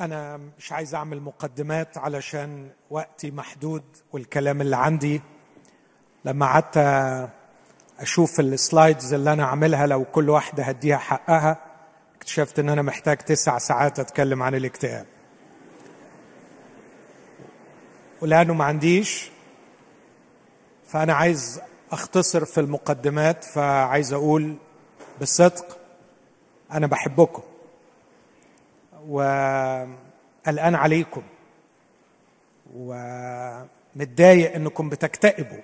أنا مش عايز أعمل مقدمات علشان وقتي محدود والكلام اللي عندي. لما قعدت أشوف السلايدز اللي أنا عاملها لو كل واحدة هديها حقها اكتشفت إن أنا محتاج تسع ساعات أتكلم عن الاكتئاب. ولأنه ما عنديش فأنا عايز أختصر في المقدمات فعايز أقول بالصدق أنا بحبكم. وقلقان عليكم. ومتضايق إنكم بتكتئبوا.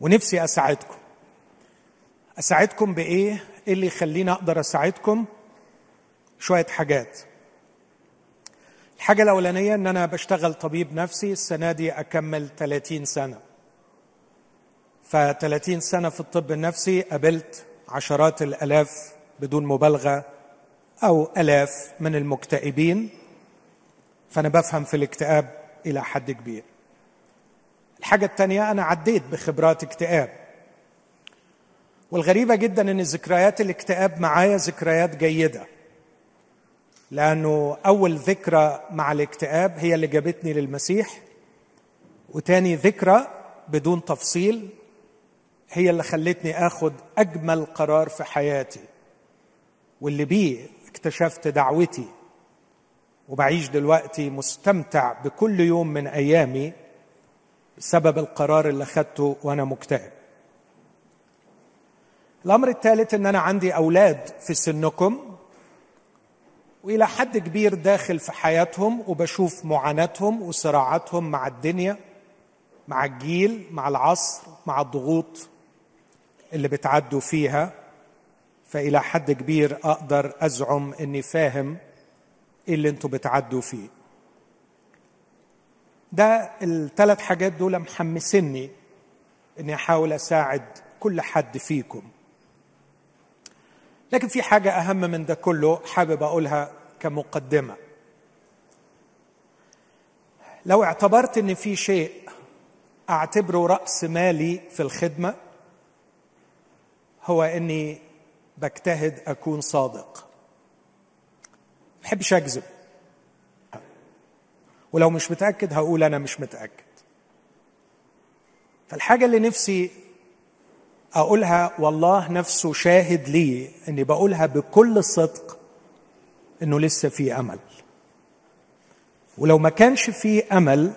ونفسي أساعدكم. أساعدكم بإيه؟ إيه اللي يخليني أقدر أساعدكم؟ شوية حاجات. الحاجة الأولانية إن أنا بشتغل طبيب نفسي السنة دي أكمل 30 سنة. ف 30 سنة في الطب النفسي قابلت عشرات الألاف بدون مبالغة. أو آلاف من المكتئبين فأنا بفهم في الاكتئاب إلى حد كبير. الحاجة الثانية أنا عديت بخبرات اكتئاب. والغريبة جدا إن ذكريات الاكتئاب معايا ذكريات جيدة. لأنه أول ذكرى مع الاكتئاب هي اللي جابتني للمسيح وتاني ذكرى بدون تفصيل هي اللي خلتني آخد أجمل قرار في حياتي. واللي بيه اكتشفت دعوتي وبعيش دلوقتي مستمتع بكل يوم من أيامي بسبب القرار اللي اخذته وأنا مكتئب. الأمر الثالث إن أنا عندي أولاد في سنكم وإلى حد كبير داخل في حياتهم وبشوف معاناتهم وصراعاتهم مع الدنيا مع الجيل مع العصر مع الضغوط اللي بتعدوا فيها. فإلى حد كبير أقدر أزعم إني فاهم إيه اللي أنتوا بتعدوا فيه. ده الثلاث حاجات دول محمسني إني أحاول أساعد كل حد فيكم. لكن في حاجة أهم من ده كله حابب أقولها كمقدمة. لو اعتبرت إن في شيء أعتبره رأس مالي في الخدمة هو إني بجتهد أكون صادق. ما بحبش أكذب. ولو مش متأكد هقول أنا مش متأكد. فالحاجة اللي نفسي أقولها والله نفسه شاهد لي إني بقولها بكل صدق إنه لسه في أمل. ولو ما كانش في أمل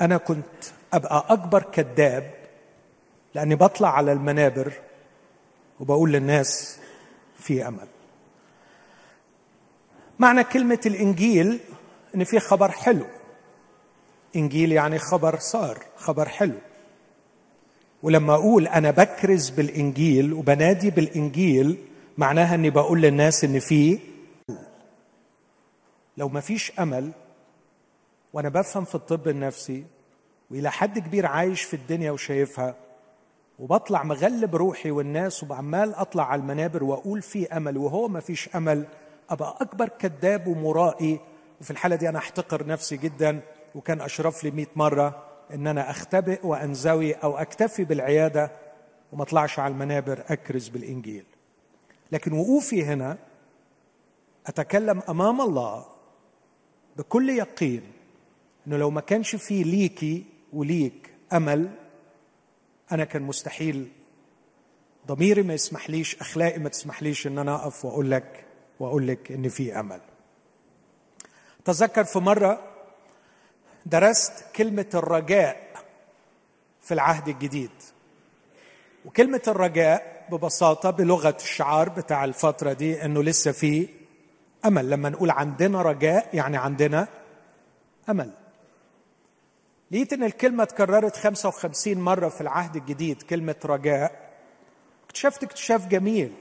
أنا كنت أبقى أكبر كذاب لأني بطلع على المنابر وبقول للناس في أمل. معنى كلمة الإنجيل إن في خبر حلو. إنجيل يعني خبر صار خبر حلو. ولما أقول أنا بكرز بالإنجيل وبنادي بالإنجيل معناها إني بقول للناس إن في لو ما فيش أمل وأنا بفهم في الطب النفسي وإلى حد كبير عايش في الدنيا وشايفها وبطلع مغلب روحي والناس وبعمال أطلع على المنابر وأقول في أمل وهو ما فيش أمل أبقى أكبر كذاب ومرائي. وفي الحالة دي أنا أحتقر نفسي جدا وكان أشرف لي 100 مرة إن أنا أختبئ وأنزوي أو أكتفي بالعيادة وما أطلعش على المنابر أكرز بالإنجيل. لكن وقوفي هنا أتكلم أمام الله بكل يقين إنه لو ما كانش في ليكي وليك أمل أنا كان مستحيل ضميري ما يسمحليش اخلاقي ما تسمحليش إن أنا أقف وأقول لك وأقول لك إن في أمل. تذكر في مرة درست كلمة الرجاء في العهد الجديد. وكلمة الرجاء ببساطة بلغة الشعار بتاع الفترة دي إنه لسه في أمل. لما نقول عندنا رجاء يعني عندنا أمل. لقيت إن الكلمة اتكررت 55 مرة في العهد الجديد كلمة رجاء. اكتشفت اكتشاف جميل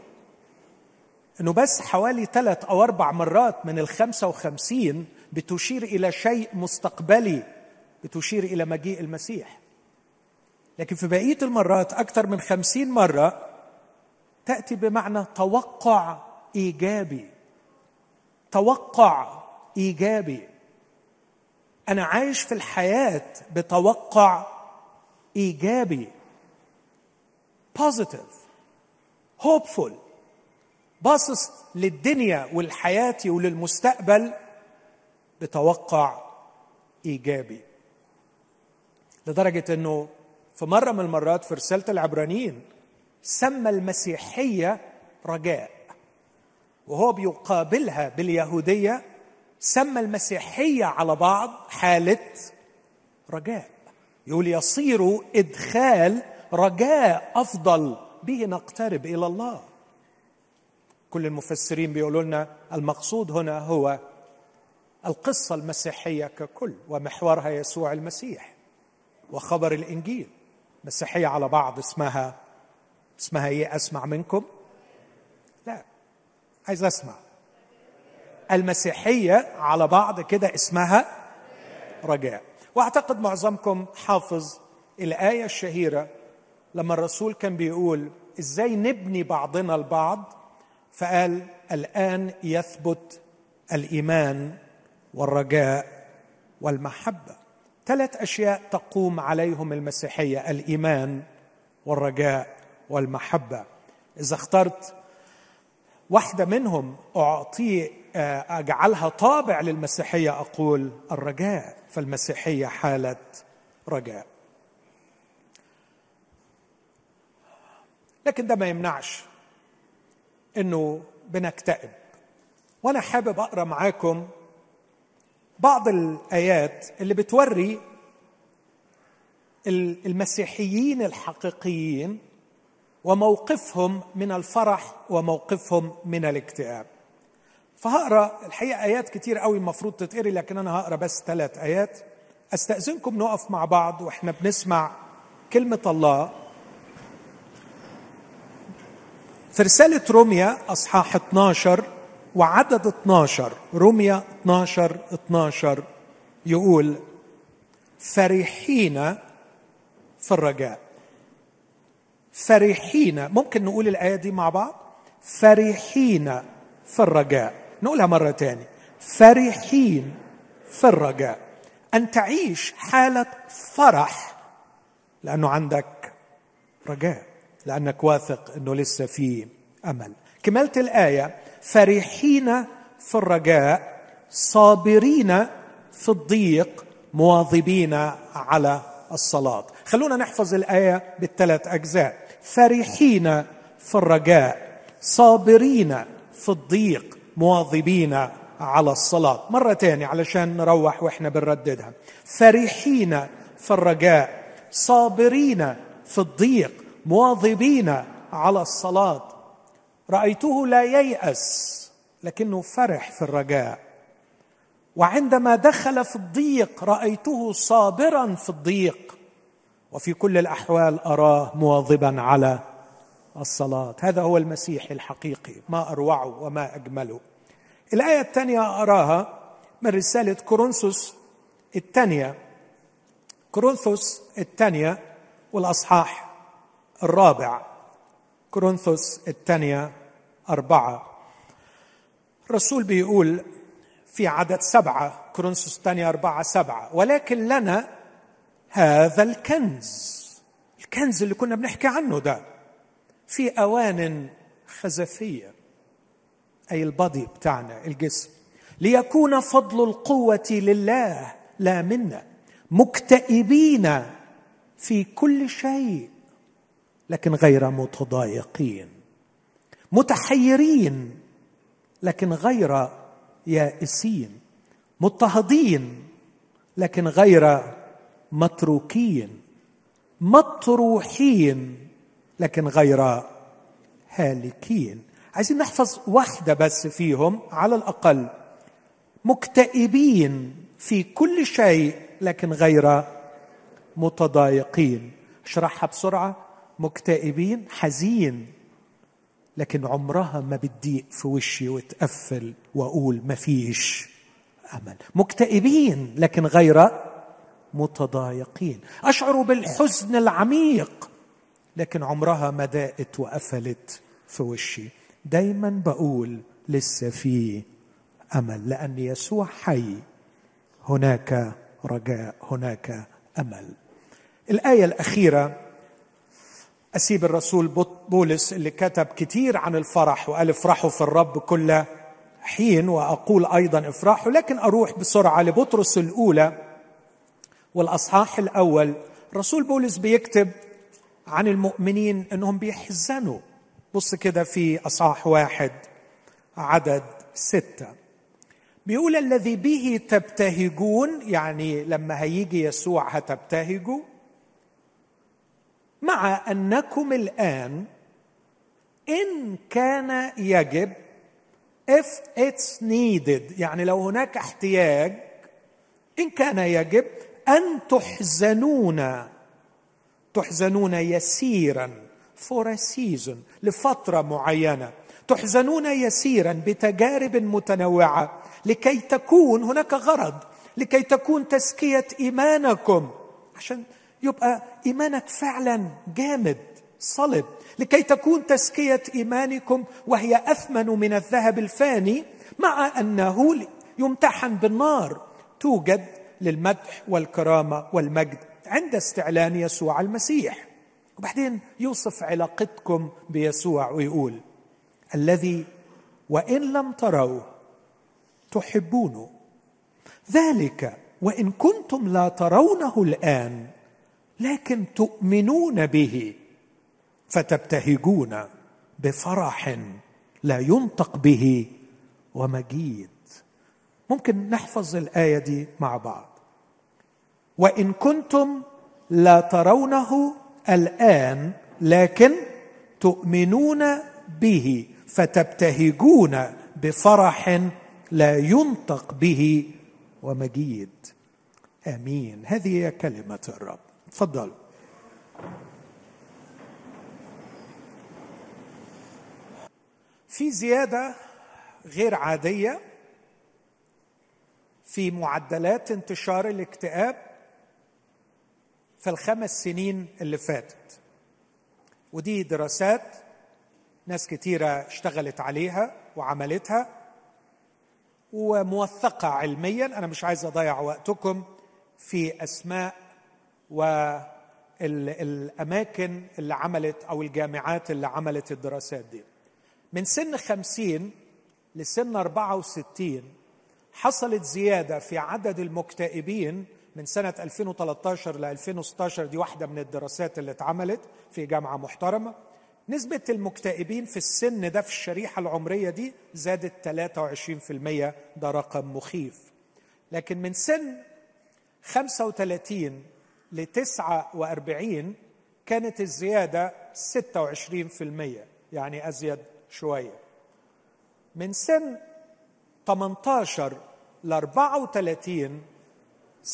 إنه بس حوالي ثلاث أو أربع مرات من ال 55 بتشير إلى شيء مستقبلي بتشير إلى مجيء المسيح. لكن في بقية المرات أكثر من خمسين مرة تأتي بمعنى توقع إيجابي. توقع إيجابي. أنا عايش في الحياة بتوقع إيجابي positive hopeful باصص للدنيا والحياة وللمستقبل بتوقع إيجابي. لدرجة إنه في مرة من المرات في رسالة العبرانيين سمى المسيحية رجاء وهو بيقابلها باليهودية سمى المسيحية على بعض حالة رجاء. يقول يصير إدخال رجاء أفضل به نقترب إلى الله. كل المفسرين بيقولوا لنا المقصود هنا هو القصة المسيحية ككل ومحورها يسوع المسيح وخبر الإنجيل. مسيحية على بعض اسمها اسمها إيه؟ أسمع منكم؟ لا عايز أسمع. المسيحية على بعض كده اسمها رجاء. وأعتقد معظمكم حافظ الآية الشهيرة لما الرسول كان بيقول إزاي نبني بعضنا البعض؟ فقال الآن يثبت الإيمان والرجاء والمحبة. ثلاث أشياء تقوم عليهم المسيحية الإيمان والرجاء والمحبة. إذا اخترت واحدة منهم أعطيه أجعلها طابع للمسيحية. أقول الرجاء فالمسيحية حالة رجاء. لكن ده ما يمنعش إنه بنكتئب. وأنا حابب أقرأ معاكم بعض الآيات اللي بتوري المسيحيين الحقيقيين وموقفهم من الفرح وموقفهم من الاكتئاب. فهقرأ الحقيقة آيات كتير قوي المفروض تتقري لكن أنا هقرأ بس ثلاث آيات. أستأذنكم نقف مع بعض وإحنا بنسمع كلمة الله. في رسالة روميا أصحاح 12 وعدد 12 روميا 12 12 يقول فرحين في الرجاء. فرحين ممكن نقول الآية دي مع بعض؟ فرحين في الرجاء. نقولها مرة تاني. فرحين في الرجاء. أن تعيش حالة فرح. لأنه عندك رجاء. لأنك واثق أنه لسه في أمل. كملت الآية. فرحين في الرجاء. صابرين في الضيق. مواظبين على الصلاة. خلونا نحفظ الآية بالثلاث أجزاء. فرحين في الرجاء. صابرين في الضيق. مواظبين على الصلاة. مرة تانية علشان نروح وإحنا بنرددها. فرحين في الرجاء. صابرين في الضيق. مواظبين على الصلاة. رأيته لا ييأس لكنه فرح في الرجاء. وعندما دخل في الضيق رأيته صابرا في الضيق. وفي كل الأحوال أراه مواظبا على الصلاة. هذا هو المسيح الحقيقي ما أروعه وما أجمله الآية الثانية أراها من رسالة كورنثوس الثانية. كورنثوس الثانية والأصحاح الرابع. كورنثوس الثانية أربعة. الرسول بيقول في عدد سبعة كورنثوس الثانية أربعة سبعة ولكن لنا هذا الكنز. الكنز اللي كنا بنحكي عنه ده. في أوان خزفية أي البادي بتاعنا الجسم. ليكون فضل القوة لله لا منا مكتئبين في كل شيء لكن غير متضايقين. متحيرين لكن غير يائسين. مضطهدين لكن غير متروكين. مطروحين لكن غير هالكين. عايزين نحفظ واحدة بس فيهم على الأقل. مكتئبين في كل شيء لكن غير متضايقين. أشرحها بسرعة. مكتئبين حزين. لكن عمرها ما بتضيق في وشي وتقفل وأقول ما فيش أمل. مكتئبين لكن غير متضايقين. أشعر بالحزن العميق. لكن عمرها ما ضاقت وقفلت في وشي. دايما بقول لسه في أمل لأن يسوع حي. هناك رجاء هناك أمل. الآية الأخيرة أسيب الرسول بولس اللي كتب كتير عن الفرح وقال افرحوا في الرب كل حين وأقول أيضا افرحوا لكن أروح بسرعة لبطرس الأولى والأصحاح الأول. رسول بولس بيكتب عن المؤمنين انهم بيحزنوا. بص كده في اصحاح واحد عدد ستة. بيقول الذي به تبتهجون يعني لما هيجي يسوع هتبتهجوا؟ مع انكم الآن إن كان يجب if it's needed يعني لو هناك احتياج إن كان يجب أن تحزنون. تحزنون يسيرا a season لفترة معينة. تحزنون يسيرا بتجارب متنوعة. لكي تكون هناك غرض. لكي تكون تزكية إيمانكم. عشان يبقى إيمانك فعلا جامد صلب. لكي تكون تزكية إيمانكم وهي أثمن من الذهب الفاني مع أنه يمتحن بالنار. توجد للمدح والكرامة والمجد. عند استعلان يسوع المسيح. وبعدين يوصف علاقتكم بيسوع ويقول الذي وإن لم تروه تحبونه. ذلك وإن كنتم لا ترونه الآن لكن تؤمنون به فتبتهجون بفرح لا ينطق به ومجيد. ممكن نحفظ الآية دي مع بعض. وإن كنتم لا ترونه الآن لكن تؤمنون به فتبتهجون بفرح لا ينطق به ومجيد. آمين. هذه هي كلمة الرب. تفضل. في زيادة غير عادية في معدلات انتشار الاكتئاب في الخمس سنين اللي فاتت. ودي دراسات ناس كتيرة اشتغلت عليها وعملتها وموثقة علميا. أنا مش عايز أضيع وقتكم في أسماء والأماكن اللي عملت أو الجامعات اللي عملت الدراسات دي. من سن خمسين لسن أربعة وستين حصلت زيادة في عدد المكتئبين من سنة 2013 ل 2016 دي واحدة من الدراسات اللي اتعملت في جامعة محترمة نسبة المكتئبين في السن ده في الشريحة العمرية دي زادت 23% ده رقم مخيف. لكن من سن 35 ل 49 كانت الزيادة 26% يعني أزيد شوية. من سن 18 ل 34 47%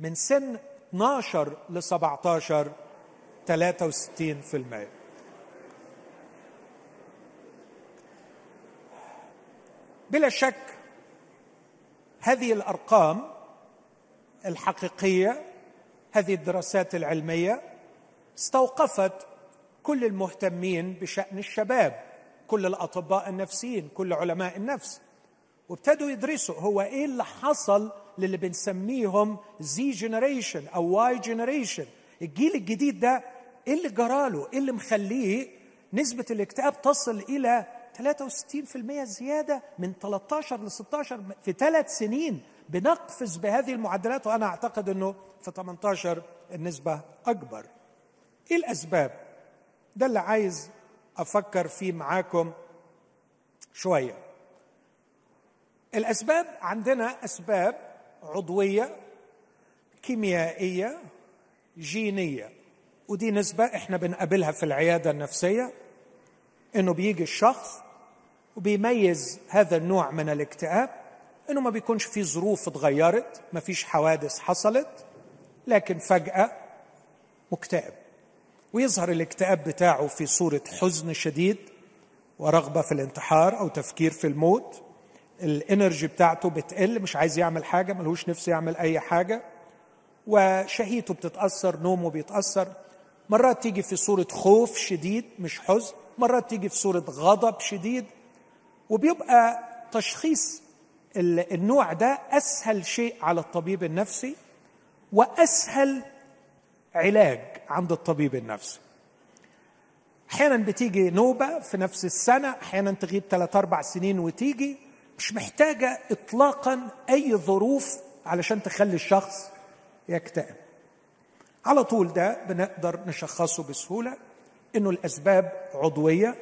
من سن 12 ل 17 63% بلا شك هذه الأرقام الحقيقية هذه الدراسات العلمية استوقفت كل المهتمين بشأن الشباب كل الأطباء النفسيين كل علماء النفس. وابتدوا يدرسوا هو إيه اللي حصل للي بنسميهم Z generation أو Y generation الجيل الجديد ده إيه اللي جراله إيه اللي مخليه نسبة الاكتئاب تصل إلى 63% زيادة من 13 ل 16 في ثلاث سنين بنقفز بهذه المعدلات وأنا أعتقد إنه في 18 النسبة أكبر. إيه الأسباب؟ ده اللي عايز أفكر فيه معاكم شوية. الأسباب عندنا أسباب عضوية كيميائية جينية. ودي نسبة إحنا بنقابلها في العيادة النفسية إنه بيجي الشخص وبيميز هذا النوع من الاكتئاب إنه ما بيكونش في ظروف اتغيرت ما فيش حوادث حصلت لكن فجأة مكتئب. ويظهر الاكتئاب بتاعه في صورة حزن شديد ورغبة في الانتحار أو تفكير في الموت. الانرجي بتاعته بتقل مش عايز يعمل حاجة ملهوش نفس يعمل أي حاجة. وشهيته بتتأثر نومه بيتأثر. مرات تيجي في صورة خوف شديد مش حزن. مرات تيجي في صورة غضب شديد. وبيبقى تشخيص النوع ده أسهل شيء على الطبيب النفسي وأسهل علاج عند الطبيب النفسي. أحيانا بتيجي نوبة في نفس السنة أحيانا تغيب ثلاث أربع سنين وتيجي. مش محتاجة اطلاقا أي ظروف علشان تخلي الشخص يكتئب. على طول ده بنقدر نشخصه بسهولة إنه الأسباب عضوية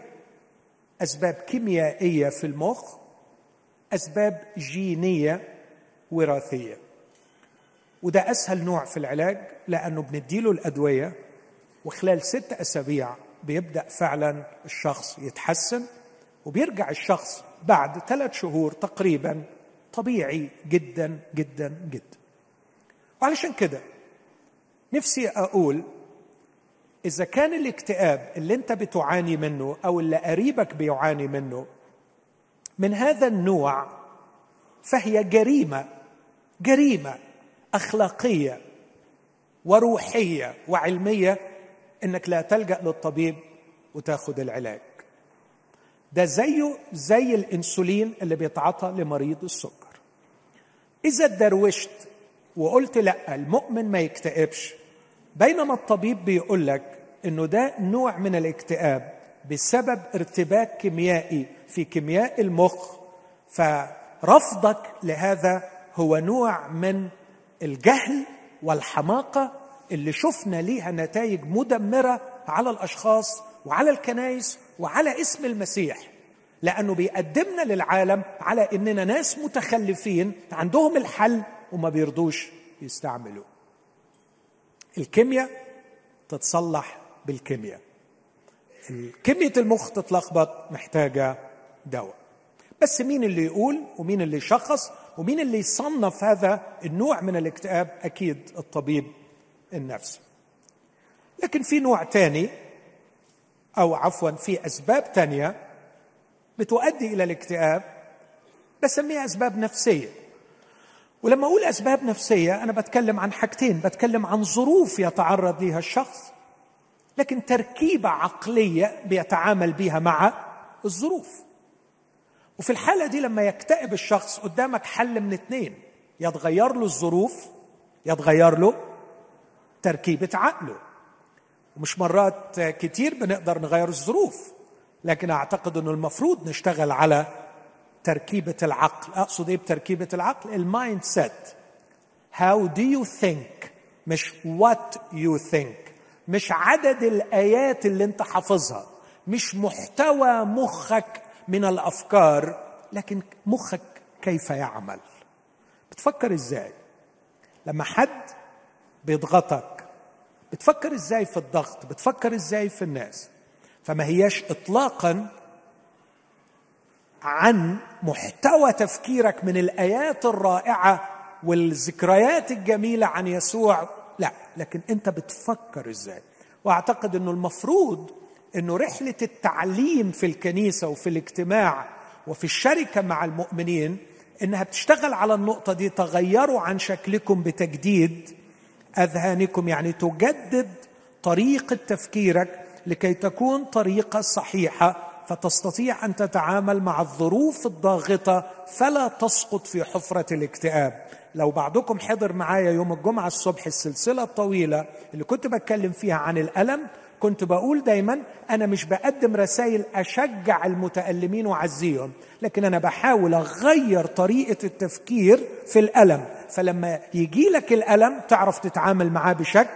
أسباب كيميائية في المخ أسباب جينية وراثية. وده أسهل نوع في العلاج لأنه بنديله الأدوية وخلال ست أسابيع بيبدأ فعلا الشخص يتحسن وبيرجع الشخص بعد ثلاث شهور تقريبا طبيعي جدا جدا جدا. وعلشان كده نفسي أقول إذا كان الاكتئاب اللي أنت بتعاني منه أو اللي قريبك بيعاني منه من هذا النوع فهي جريمة جريمة أخلاقية وروحية وعلمية إنك لا تلجأ للطبيب وتأخذ العلاج. ده زيه زي الإنسولين اللي بيتعاطى لمريض السكر. إذا دروشت وقلت لأ المؤمن ما يكتئبش بينما الطبيب بيقول لك إنه ده نوع من الاكتئاب بسبب ارتباك كيميائي في كيمياء المخ فرفضك لهذا هو نوع من الجهل والحماقة اللي شفنا ليها نتائج مدمرة على الأشخاص وعلى الكنائس وعلى اسم المسيح لأنه بيقدمنا للعالم على إننا ناس متخلفين عندهم الحل وما بيرضوش يستعملوه. الكيمياء تتصلح بالكيمياء. كمية المخ تتلخبط محتاجة دواء. بس مين اللي يقول ومين اللي يشخص ومين اللي يصنف هذا النوع من الاكتئاب؟ أكيد الطبيب النفسي. لكن في نوع تاني أو عفوا في أسباب تانية بتؤدي إلى الاكتئاب بسميها أسباب نفسية. ولما أقول أسباب نفسية أنا بتكلم عن حاجتين بتكلم عن ظروف يتعرض لها الشخص لكن تركيبة عقلية بيتعامل بها مع الظروف. وفي الحالة دي لما يكتئب الشخص قدامك حل من اتنين يا تغير له الظروف يا تغير له تركيبة عقله. ومش مرات كتير بنقدر نغير الظروف لكن أعتقد إنه المفروض نشتغل على تركيبة العقل. أقصد إيه بتركيبة العقل؟ ال mindset how do you think مش what you think مش عدد الآيات اللي أنت حافظها. مش محتوى مخك من الأفكار لكن مخك كيف يعمل؟ بتفكر إزاي؟ لما حد بيضغطك بتفكر إزاي في الضغط بتفكر إزاي في الناس. فما هياش اطلاقا عن محتوى تفكيرك من الآيات الرائعة والذكريات الجميلة عن يسوع. لا لكن أنت بتفكر إزاي. وأعتقد إنه المفروض إنه رحلة التعليم في الكنيسة وفي الاجتماع وفي الشركة مع المؤمنين إنها بتشتغل على النقطة دي تغيروا عن شكلكم بتجديد. أذهانكم يعني تجدد طريقه تفكيرك لكي تكون طريقة صحيحة فتستطيع أن تتعامل مع الظروف الضاغطة فلا تسقط في حفرة الاكتئاب. لو بعضكم حضر معايا يوم الجمعة الصبح السلسلة الطويلة اللي كنت بتكلم فيها عن الألم كنت بقول دايما أنا مش بقدم رسائل أشجع المتألمين وأعزيهم لكن أنا بحاول أغير طريقة التفكير في الألم. فلما يجي لك الألم تعرف تتعامل معاه بشكل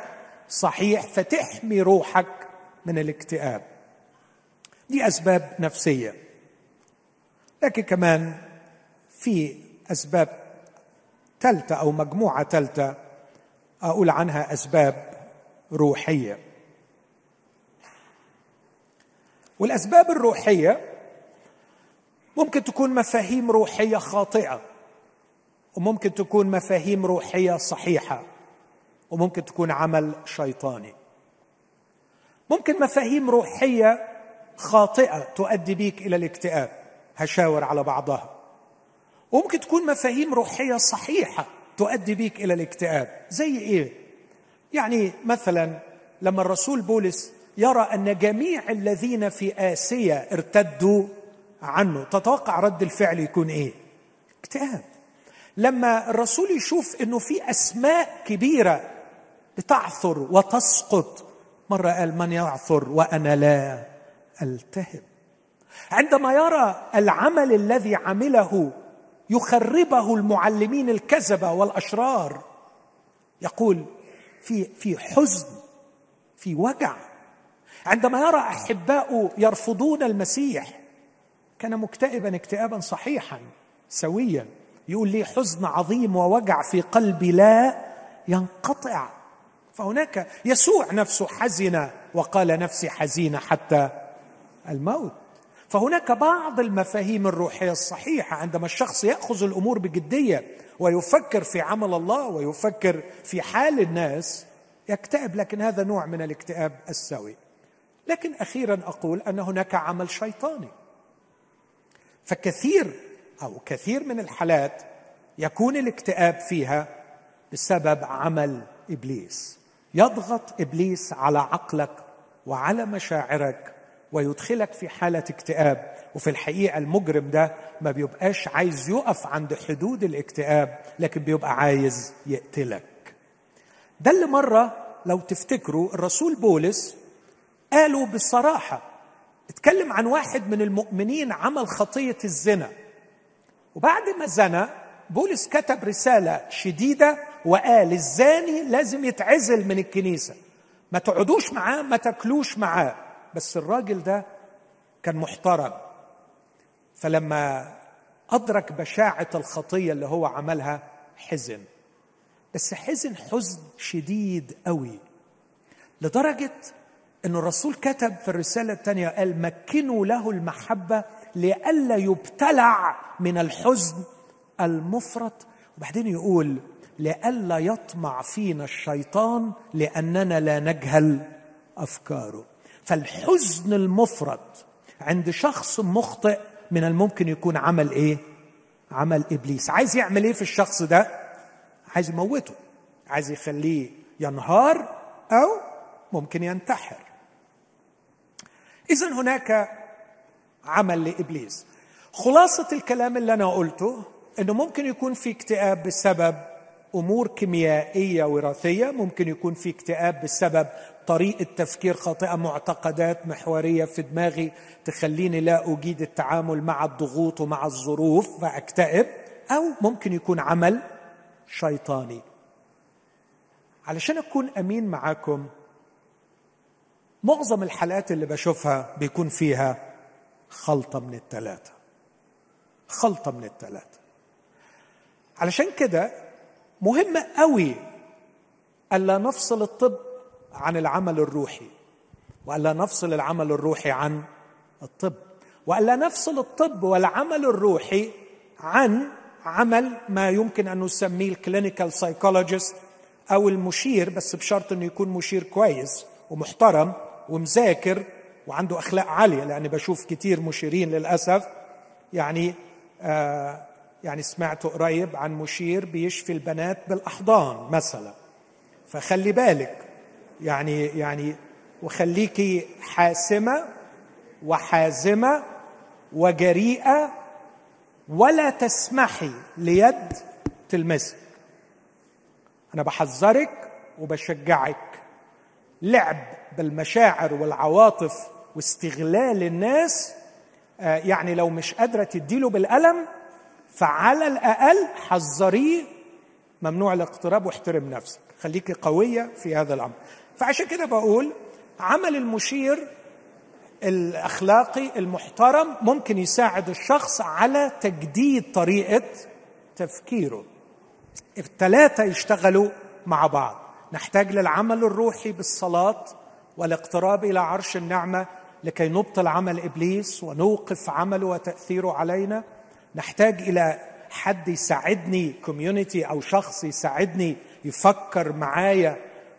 صحيح فتحمي روحك من الاكتئاب. دي أسباب نفسية. لكن كمان في أسباب ثالثه أو مجموعة ثالثه أقول عنها أسباب روحية. والأسباب الروحية ممكن تكون مفاهيم روحية خاطئة وممكن تكون مفاهيم روحية صحيحة وممكن تكون عمل شيطاني. ممكن مفاهيم روحية خاطئة تؤدي بيك إلى الاكتئاب هشاور على بعضها. وممكن تكون مفاهيم روحية صحيحة تؤدي بيك إلى الاكتئاب زي إيه؟ يعني مثلا لما الرسول بولس يرى أن جميع الذين في آسيا ارتدوا عنه. تتوقع رد الفعل يكون إيه؟ اكتئاب. لما الرسول يشوف إنه في أسماء كبيرة بتعثر وتسقط مرة قال من يعثر وأنا لا التهب عندما يرى العمل الذي عمله يخربه المعلمين الكذبة والأشرار يقول في في حزن في وجع. عندما يرى احباؤه يرفضون المسيح كان مكتئبا اكتئابا صحيحا سويا. يقول لي حزن عظيم ووجع في قلبي لا ينقطع. فهناك يسوع نفسه حزن وقال نفسي حزينة حتى الموت. فهناك بعض المفاهيم الروحية الصحيحة عندما الشخص يأخذ الأمور بجدية ويفكر في عمل الله ويفكر في حال الناس يكتئب لكن هذا نوع من الاكتئاب السوي. لكن أخيرا أقول أن هناك عمل شيطاني. فكثير أو كثير من الحالات يكون الاكتئاب فيها بسبب عمل إبليس. يضغط إبليس على عقلك وعلى مشاعرك ويدخلك في حالة اكتئاب. وفي الحقيقة المجرم ده ما بيبقاش عايز يقف عند حدود الاكتئاب لكن بيبقى عايز يقتلك. ده اللي مرة لو تفتكروا الرسول بولس قالوا بصراحة اتكلم عن واحد من المؤمنين عمل خطية الزنا. وبعد ما زنى بولس كتب رسالة شديدة وقال الزاني لازم يتعزل من الكنيسة. ما تقعدوش معاه ما تاكلوش معاه. بس الراجل ده كان محترم. فلما أدرك بشاعة الخطية اللي هو عملها حزن. بس حزن حزن شديد قوي. لدرجة ان الرسول كتب في الرسالة الثانية قال مكنوا له المحبة لئلا يبتلع من الحزن المفرط. وبعدين يقول لئلا يطمع فينا الشيطان لأننا لا نجهل أفكاره. فالحزن المفرط عند شخص مخطئ من الممكن يكون عمل إيه؟ عمل إبليس. عايز يعمل إيه في الشخص ده؟ عايز يموته. عايز يخليه ينهار أو ممكن ينتحر. اذا هناك عمل لإبليس. خلاصة الكلام اللي أنا قلته إنه ممكن يكون في اكتئاب بسبب أمور كيميائية وراثية ممكن يكون في اكتئاب بسبب طريقة تفكير خاطئة معتقدات محورية في دماغي تخليني لا أجيد التعامل مع الضغوط ومع الظروف فاكتئب أو ممكن يكون عمل شيطاني. علشان أكون أمين معاكم معظم الحالات اللي بشوفها بيكون فيها خلطة من الثلاثه خلطة من الثلاثه علشان كده مهم قوي الا نفصل الطب عن العمل الروحي والا نفصل العمل الروحي عن الطب والا نفصل الطب والعمل الروحي عن عمل ما يمكن أن نسميه ال clinical psychologist أو المشير بس بشرط إنه يكون مشير كويس ومحترم ومذاكر وعنده أخلاق عالية لأني بشوف كتير مشيرين للأسف. يعني آه يعني سمعت قريب عن مشير بيشفي البنات بالأحضان مثلا. فخلي بالك يعني يعني وخليكي حاسمة وحازمة وجريئة ولا تسمحي ليد تلمسك. أنا بحذرك وبشجعك. لعب بالمشاعر والعواطف واستغلال الناس آه، يعني لو مش قادرة تديله بالقلم فعلى الأقل حذريه ممنوع الاقتراب واحترم نفسك. خليكي قوية في هذا الأمر. فعشان كده بقول عمل المشير الأخلاقي المحترم ممكن يساعد الشخص على تجديد طريقة تفكيره. الثلاثه يشتغلوا مع بعض. نحتاج للعمل الروحي بالصلاة والاقتراب إلى عرش النعمة لكي نبطل عمل إبليس ونوقف عمله وتأثيره علينا. نحتاج إلى حد يساعدني كوميونتي أو شخص يساعدني يفكر معايا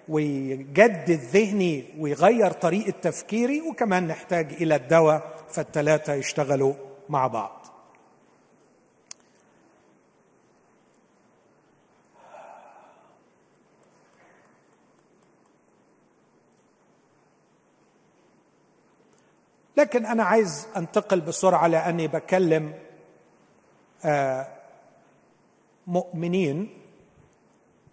ويجدد ذهني ويغير طريقة تفكيري. وكمان نحتاج إلى الدواء فالثلاثه يشتغلوا مع بعض. لكن أنا عايز أنتقل بسرعة لأني بكلم مؤمنين.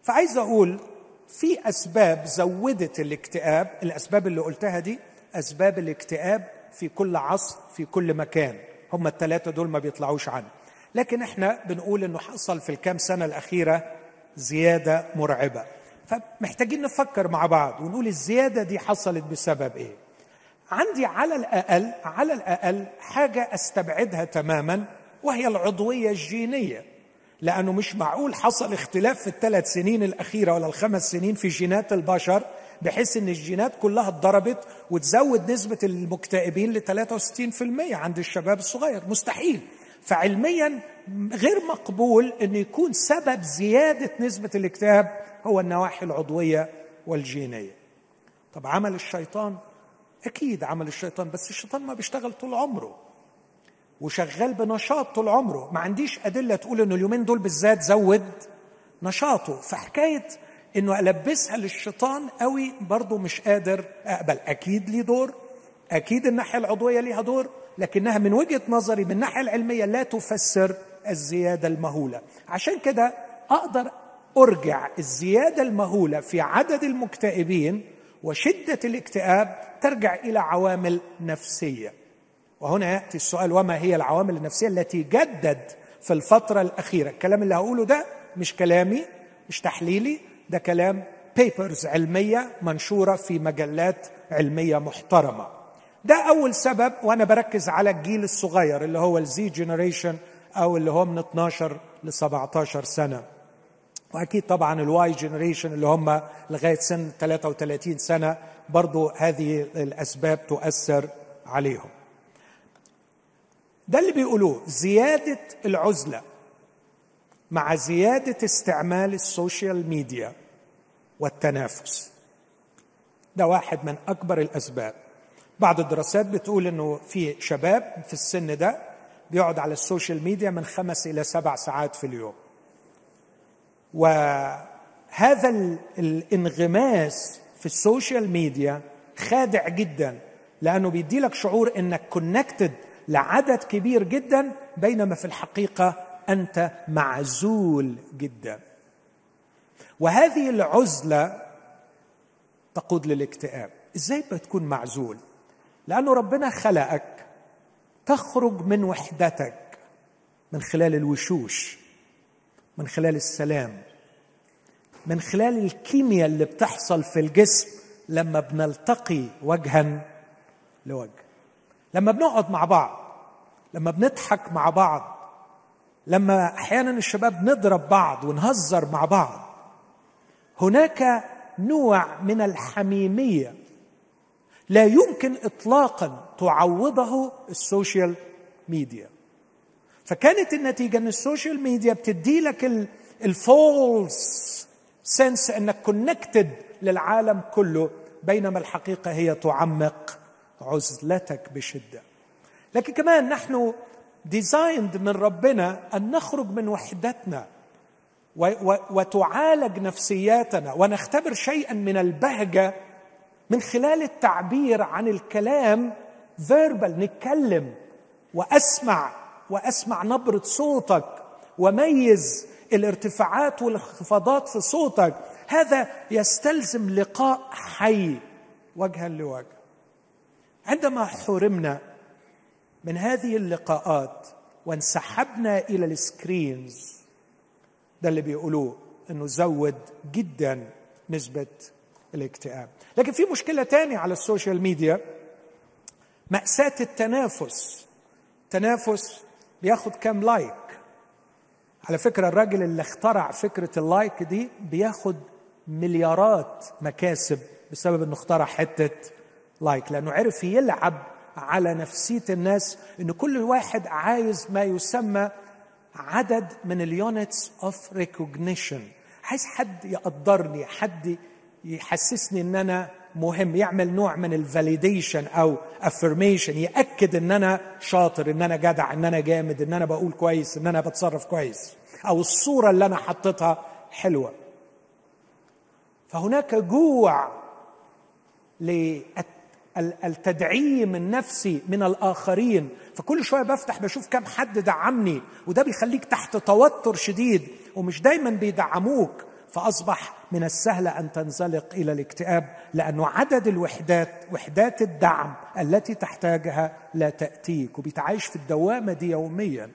فعايز أقول في أسباب زودت الاكتئاب الأسباب اللي قلتها دي أسباب الاكتئاب في كل عصر في كل مكان. هم الثلاثه دول ما بيطلعوش عنه. لكن إحنا بنقول إنه حصل في الكام سنة الأخيرة زيادة مرعبة. فمحتاجين نفكر مع بعض ونقول الزيادة دي حصلت بسبب إيه؟ عندي على الاقل على الأقل حاجة أستبعدها تماما وهي العضوية الجينية. لأنه مش معقول حصل اختلاف في الثلاث سنين الأخيرة ولا الخمس سنين في جينات البشر بحيث إن الجينات كلها اتضربت وتزود نسبة المكتئبين ل 63% عند الشباب الصغير. مستحيل. فعلميا غير مقبول إن يكون سبب زيادة نسبة الاكتئاب هو النواحي العضوية والجينية. طب عمل الشيطان؟ أكيد عمل الشيطان بس الشيطان ما بيشتغل طول عمره وشغال بنشاط طول عمره. ما عنديش أدلة تقول إنه اليومين دول بالذات زود نشاطه. فحكاية إنه ألبسها للشيطان قوي برضه مش قادر أقبل. أكيد ليه دور أكيد الناحية العضوية ليها دور لكنها من وجهة نظري من الناحية العلمية لا تفسر الزيادة المهولة. عشان كده أقدر أرجع الزيادة المهولة في عدد المكتئبين وشدة الاكتئاب ترجع إلى عوامل نفسية. وهنا يأتي السؤال وما هي العوامل النفسية التي جدت في الفترة الأخيرة؟ الكلام اللي هقوله ده مش كلامي مش تحليلي ده كلام papers علمية منشورة في مجلات علمية محترمة. ده أول سبب وأنا بركز على الجيل الصغير اللي هو ال Z generation أو اللي هو من 12 ل 17 سنة. وأكيد طبعا ال Y generation اللي هم لغاية سن 33 سنة برضو هذه الأسباب تؤثر عليهم. ده اللي بيقولوه زيادة العزلة مع زيادة استعمال ال social media والتنافس. ده واحد من أكبر الأسباب. بعض الدراسات بتقول إنه في شباب في السن ده بيقعد على ال social media من خمس إلى سبع ساعات في اليوم. وهذا الانغماس في ال social media خادع جدا لأنه بيدي لك شعور إنك connected لعدد كبير جدا بينما في الحقيقة أنت معزول جدا. وهذه العزلة تقود للاكتئاب. إزاي بتكون معزول؟ لأنه ربنا خلقك تخرج من وحدتك من خلال الوشوش. من خلال السلام من خلال الكيمياء اللي بتحصل في الجسم لما بنلتقي وجها لوجه لما بنقعد مع بعض لما بنضحك مع بعض لما أحيانا الشباب نضرب بعض ونهزر مع بعض. هناك نوع من الحميمية لا يمكن اطلاقا تعوضه ال social media. فكانت النتيجة إن ال social media بتدي لك ال false sense إنك connected للعالم كله بينما الحقيقة هي تعمق عزلتك بشدة. لكن كمان نحن designed من ربنا أن نخرج من وحدتنا وتعالج نفسياتنا ونختبر شيئا من البهجة من خلال التعبير عن الكلام فيربال نتكلم وأسمع وأسمع نبرة صوتك وميز الارتفاعات والانخفاضات في صوتك. هذا يستلزم لقاء حي وجها لوجه. عندما حرمنا من هذه اللقاءات وانسحبنا إلى ال screens ده اللي بيقولوه إنه زود جدا نسبة الاكتئاب. لكن في مشكلة تانية على ال social media مأساة التنافس. تنافس بياخد كام like. على فكرة الراجل اللي اخترع فكرة ال like دي بياخد مليارات مكاسب بسبب إنه اخترع حتة like لأنه عرف يلعب على نفسية الناس إن كل واحد عايز ما يسمى عدد من ال units of recognition عايز حد يقدرني حد يحسسني إن أنا مهم يعمل نوع من ال validation أو affirmation يأكد إن أنا شاطر إن أنا جدع إن أنا جامد إن أنا بقول كويس إن أنا بتصرف كويس. أو الصورة اللي أنا حطيتها حلوة. فهناك جوع التدعيم النفسي من الآخرين. فكل شوية بفتح بشوف كم حد دعمني وده بيخليك تحت توتر شديد ومش دايما بيدعموك. فأصبح من السهل أن تنزلق إلى الاكتئاب لأنه عدد الوحدات وحدات الدعم التي تحتاجها لا تأتيك. وبيتعايش في الدوامة دي يوميا.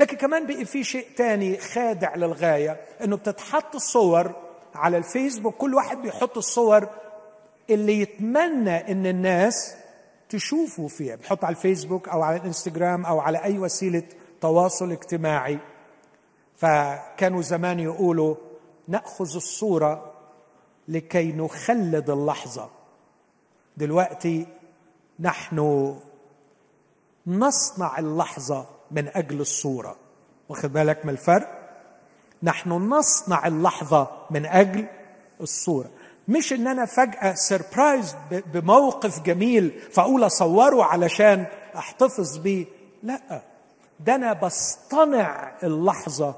لكن كمان بقي في شيء تاني خادع للغاية إنه بتتحط الصور على الفيسبوك كل واحد بيحط الصور اللي يتمنى إن الناس تشوفوا فيها. بيحط على الفيسبوك أو على الانستغرام أو على أي وسيلة تواصل اجتماعي. فكانوا زمان يقولوا نأخذ الصورة لكي نخلد اللحظة. دلوقتي نحن نصنع اللحظة من أجل الصورة. واخد بالك من الفرق؟ نحن نصنع اللحظة من أجل الصورة. مش إن أنا فجأة surprise بموقف جميل فأقول أصوره علشان أحتفظ بيه. لأ ده أنا بصطنع اللحظة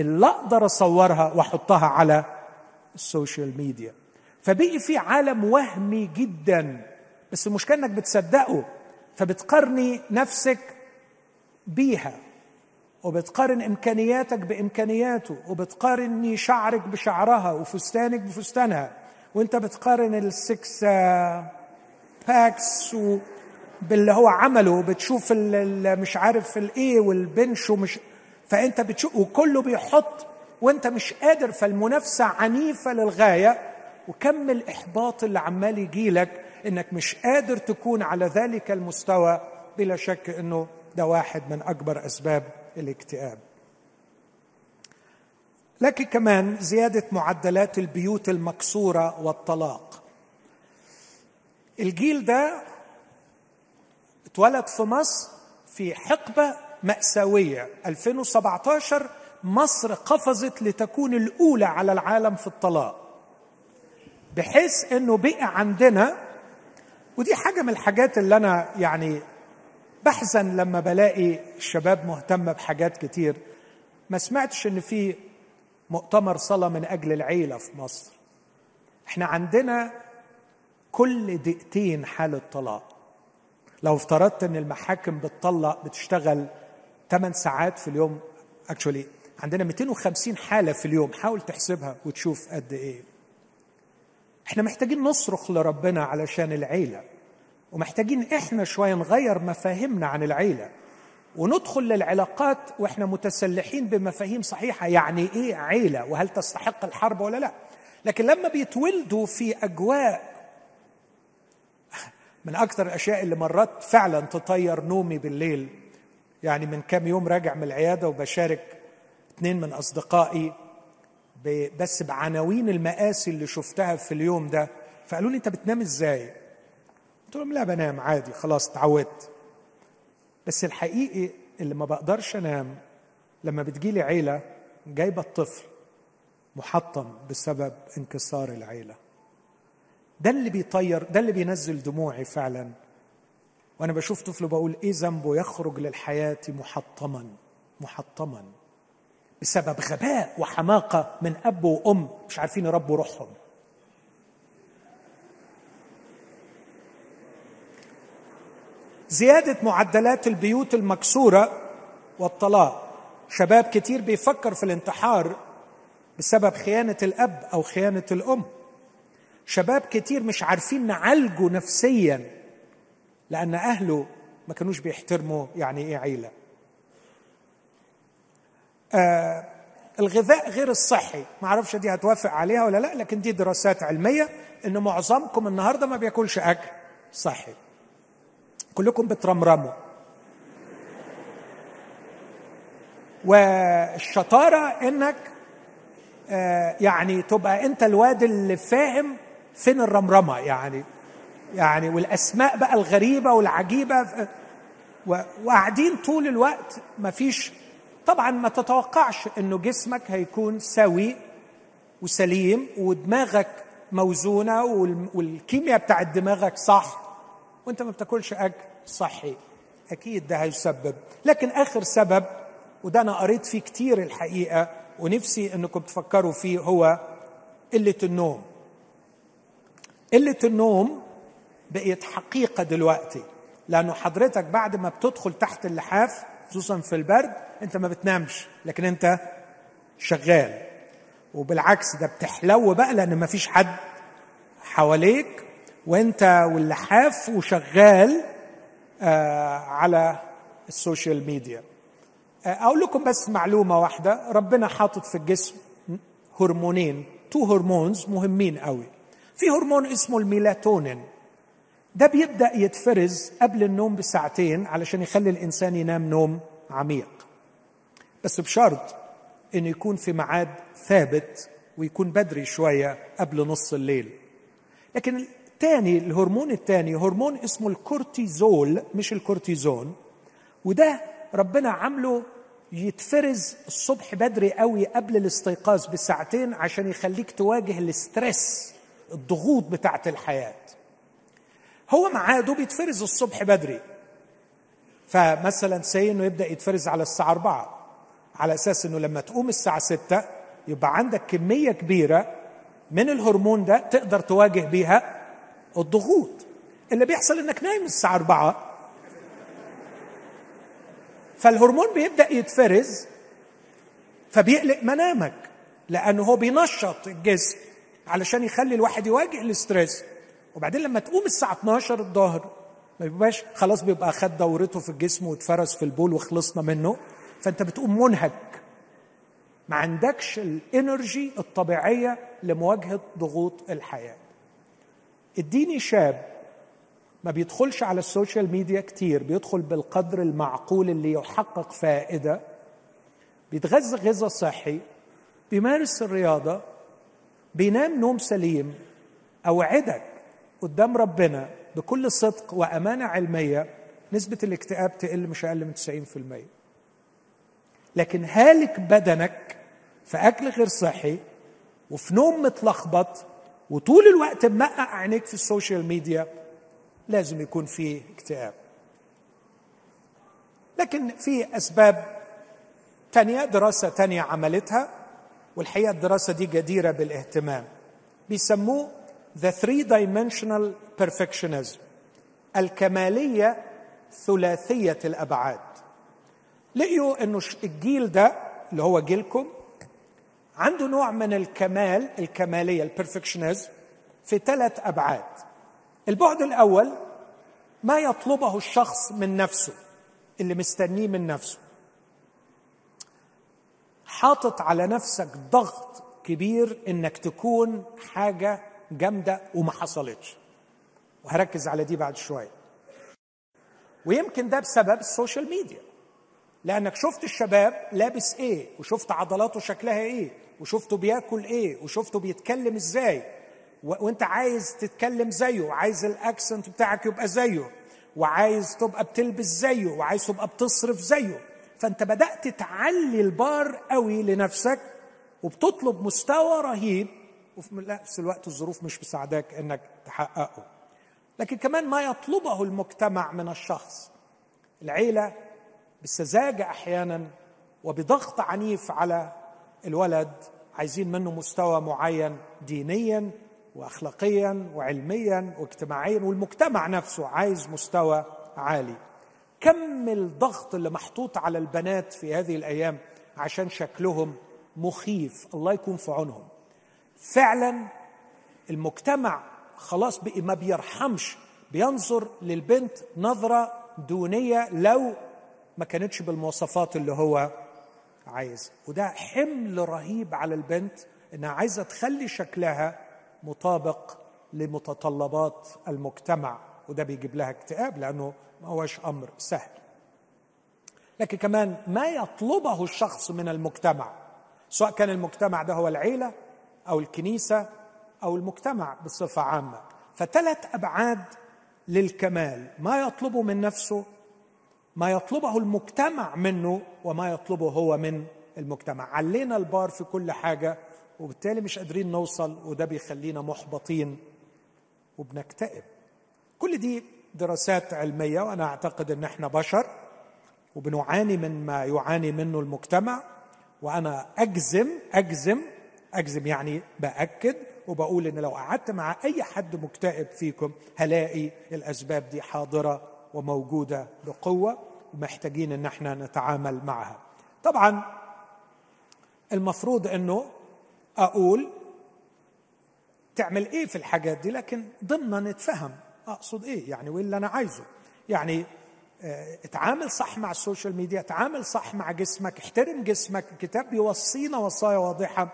اللي أقدر أصورها وأحطها على ال social media. فبقي في عالم وهمي جدا بس المشكلة إنك بتصدقه فبتقارني نفسك بيها وبتقارن إمكانياتك بإمكانياته وبتقارن شعرك بشعرها وفستانك بفستانها وإنت بتقارن ال six packs باللي هو عمله وبتشوف مش عارف الايه وال bench ومش فأنت بتشوف وكله بيحط وأنت مش قادر فالمنافسة عنيفة للغاية. وكم الاحباط اللي عمال يجيلك إنك مش قادر تكون على ذلك المستوى بلا شك إنه ده واحد من أكبر أسباب الاكتئاب. لكن كمان زيادة معدلات البيوت المكسورة والطلاق. الجيل ده اتولد في مصر في حقبة مأساوية. 2017 مصر قفزت لتكون الأولى على العالم في الطلاق. بحيث إنه بقى عندنا ودي حاجة من الحاجات اللي أنا يعني بحزن لما بلاقي الشباب مهتمة بحاجات كتير. ما سمعتش إن في مؤتمر صلاة من أجل العيلة في مصر. إحنا عندنا كل دقيقتين حاله طلاق لو افترضت إن المحاكم بتطلق بتشتغل 8 ساعات في اليوم. اكشولي عندنا 250 حالة في اليوم. حاول تحسبها وتشوف قد إيه. إحنا محتاجين نصرخ لربنا علشان العيلة ومحتاجين إحنا شوية نغير مفاهيمنا عن العيلة وندخل للعلاقات وإحنا متسلحين بمفاهيم صحيحة. يعني إيه عيلة؟ وهل تستحق الحرب ولا لا؟ لكن لما بيتولدوا في أجواء من أكثر الأشياء اللي مرات فعلا تطير نومي بالليل. يعني من كام يوم راجع من العيادة وبشارك اثنين من أصدقائي بس بعناوين المآسي اللي شفتها في اليوم ده. فقالوا لي أنت بتنام إزاي؟ قلت لهم لا بنام عادي خلاص اتعودت. بس الحقيقي اللي ما بقدرش أنام لما بتجيلي عيلة جايبة الطفل محطم بسبب انكسار العيلة. ده اللي بيطير ده اللي بينزل دموعي فعلا. وأنا بشوف طفل بقول إيه ذنبه يخرج للحياة محطما محطما بسبب غباء وحماقة من أب وأم. مش عارفين يربوا روحهم. زيادة معدلات البيوت المكسورة والطلاق. شباب كتير بيفكر في الانتحار بسبب خيانة الأب أو خيانة الأم. شباب كتير مش عارفين نعالجه نفسيا. لأن أهله ما كانوش بيحترموا يعني إيه عيلة. آه الغذاء غير الصحي ما أعرفش دي هتوافق عليها ولا لأ لكن دي دراسات علمية إن معظمكم النهارده ما بياكلش أكل صحي. كلكم بترمرموا. والشطارة إنك آه يعني تبقى أنت الواد اللي فاهم فين الرمرمة يعني. يعني والأسماء بقى الغريبة والعجيبة وقاعدين طول الوقت ما فيش طبعا ما تتوقعش إنه جسمك هيكون سوي وسليم ودماغك موزونة والكيمياء بتاعت دماغك صح وأنت ما بتاكلش أكل صحي. أكيد ده هيسبب. لكن آخر سبب وده أنا قريت فيه كتير الحقيقة ونفسي إنكم تفكروا فيه هو قلة النوم. قلة النوم بقيت حقيقة دلوقتي. لأنه حضرتك بعد ما بتدخل تحت اللحاف خصوصا في البرد أنت ما بتنامش لكن أنت شغال. وبالعكس ده بتحلو بقى لأن مفيش حد حواليك وأنت واللحاف وشغال آه على ال social media. آه أقول لكم بس معلومة واحدة. ربنا حاطط في الجسم هرمونين two hormones مهمين قوي. في هرمون اسمه الميلاتونين. ده بيبدأ يتفرز قبل النوم بساعتين علشان يخلي الإنسان ينام نوم عميق. بس بشرط إنه يكون في ميعاد ثابت ويكون بدري شوية قبل نص الليل. لكن الثاني الهرمون الثاني هرمون اسمه الكورتيزول مش الكورتيزون. وده ربنا عامله يتفرز الصبح بدري قوي قبل الاستيقاظ بساعتين عشان يخليك تواجه الاسترس الضغوط بتاعت الحياة. هو ميعاده بيتفرز الصبح بدري. فمثلا سي إنه يبدأ يتفرز على الساعة 4 على أساس إنه لما تقوم الساعة 6 يبقى عندك كمية كبيرة من الهرمون ده تقدر تواجه بيها الضغوط. اللي بيحصل إنك نايم الساعة 4 فالهرمون بيبدأ يتفرز فبيقلق منامك لأنه هو بينشط الجسم علشان يخلي الواحد يواجه ال stress وبعدين لما تقوم الساعة 12 الظهر ما بيبقاش خلاص بيبقى خد دورته في الجسم واتفرز في البول وخلصنا منه فأنت بتقوم منهك. ما عندكش ال energy الطبيعية لمواجهة ضغوط الحياة. اديني شاب ما بيدخلش على ال social media كتير بيدخل بالقدر المعقول اللي يحقق فائدة بيتغذى غذاء صحي بيمارس الرياضة بينام نوم سليم أوعدك قدام ربنا بكل صدق وأمانة علمية نسبة الاكتئاب تقل مش أقل من 90% لكن هالك بدنك في أكل غير صحي وفي نوم متلخبط وطول الوقت ممقق عينيك في ال social media لازم يكون في اكتئاب. لكن في أسباب تانية دراسة تانية عملتها والحقيقة الدراسة دي جديرة بالاهتمام. بيسموه the three dimensional perfectionism الكمالية ثلاثية الأبعاد. لقيوا إنه الجيل ده اللي هو جيلكم عنده نوع من الكمال الكمالية البرفكشنزم في ثلاث أبعاد. البعد الأول ما يطلبه الشخص من نفسه اللي مستنيه من نفسه. حاطط على نفسك ضغط كبير إنك تكون حاجة جامدة وما حصلتش. وهركز على دي بعد شوية. ويمكن ده بسبب ال social media. لأنك شفت الشباب لابس إيه وشفت عضلاته شكلها إيه وشفته بياكل إيه وشفته بيتكلم إزاي. وأنت عايز تتكلم زيه وعايز ال accent بتاعك يبقى زيه وعايز تبقى بتلبس زيه وعايز تبقى بتصرف زيه. فأنت بدأت تعلي البار قوي لنفسك وبتطلب مستوى رهيب وفي نفس الوقت الظروف مش مساعداك إنك تحققه. لكن كمان ما يطلبه المجتمع من الشخص. العيلة بسذاجه أحيانا وبضغط عنيف على الولد. عايزين منه مستوى معين دينيا واخلاقيا وعلميا واجتماعيا والمجتمع نفسه عايز مستوى عالي. كم الضغط اللي محطوط على البنات في هذه الأيام عشان شكلهم مخيف. الله يكون في عونهم. فعلا المجتمع خلاص بقي ما بيرحمش بينظر للبنت نظرة دونية لو ما كانتش بالمواصفات اللي هو عايز. وده حمل رهيب على البنت إنها عايزة تخلي شكلها مطابق لمتطلبات المجتمع وده بيجيب لها اكتئاب لأنه ما هوش أمر سهل. لكن كمان ما يطلبه الشخص من المجتمع سواء كان المجتمع ده هو العيلة أو الكنيسة أو المجتمع بصفة عامة. فثلاث أبعاد للكمال ما يطلبه من نفسه ما يطلبه المجتمع منه وما يطلبه هو من المجتمع. علينا البار في كل حاجة وبالتالي مش قادرين نوصل وده بيخلينا محبطين وبنكتئب. كل دي دراسات علمية وأنا أعتقد إن إحنا بشر وبنعاني من ما يعاني منه المجتمع. وأنا أجزم أجزم أجزم يعني بأكد وبقول إن لو قعدت مع أي حد مكتئب فيكم هلاقي الأسباب دي حاضرة وموجودة بقوة ومحتاجين إن إحنا نتعامل معها. طبعا المفروض إنه أقول تعمل إيه في الحاجات دي لكن ضمنا نتفهم أقصد إيه يعني وإيه اللي أنا عايزه يعني آه، اتعامل صح مع ال social media اتعامل صح مع جسمك احترم جسمك الكتاب بيوصينا وصايا واضحة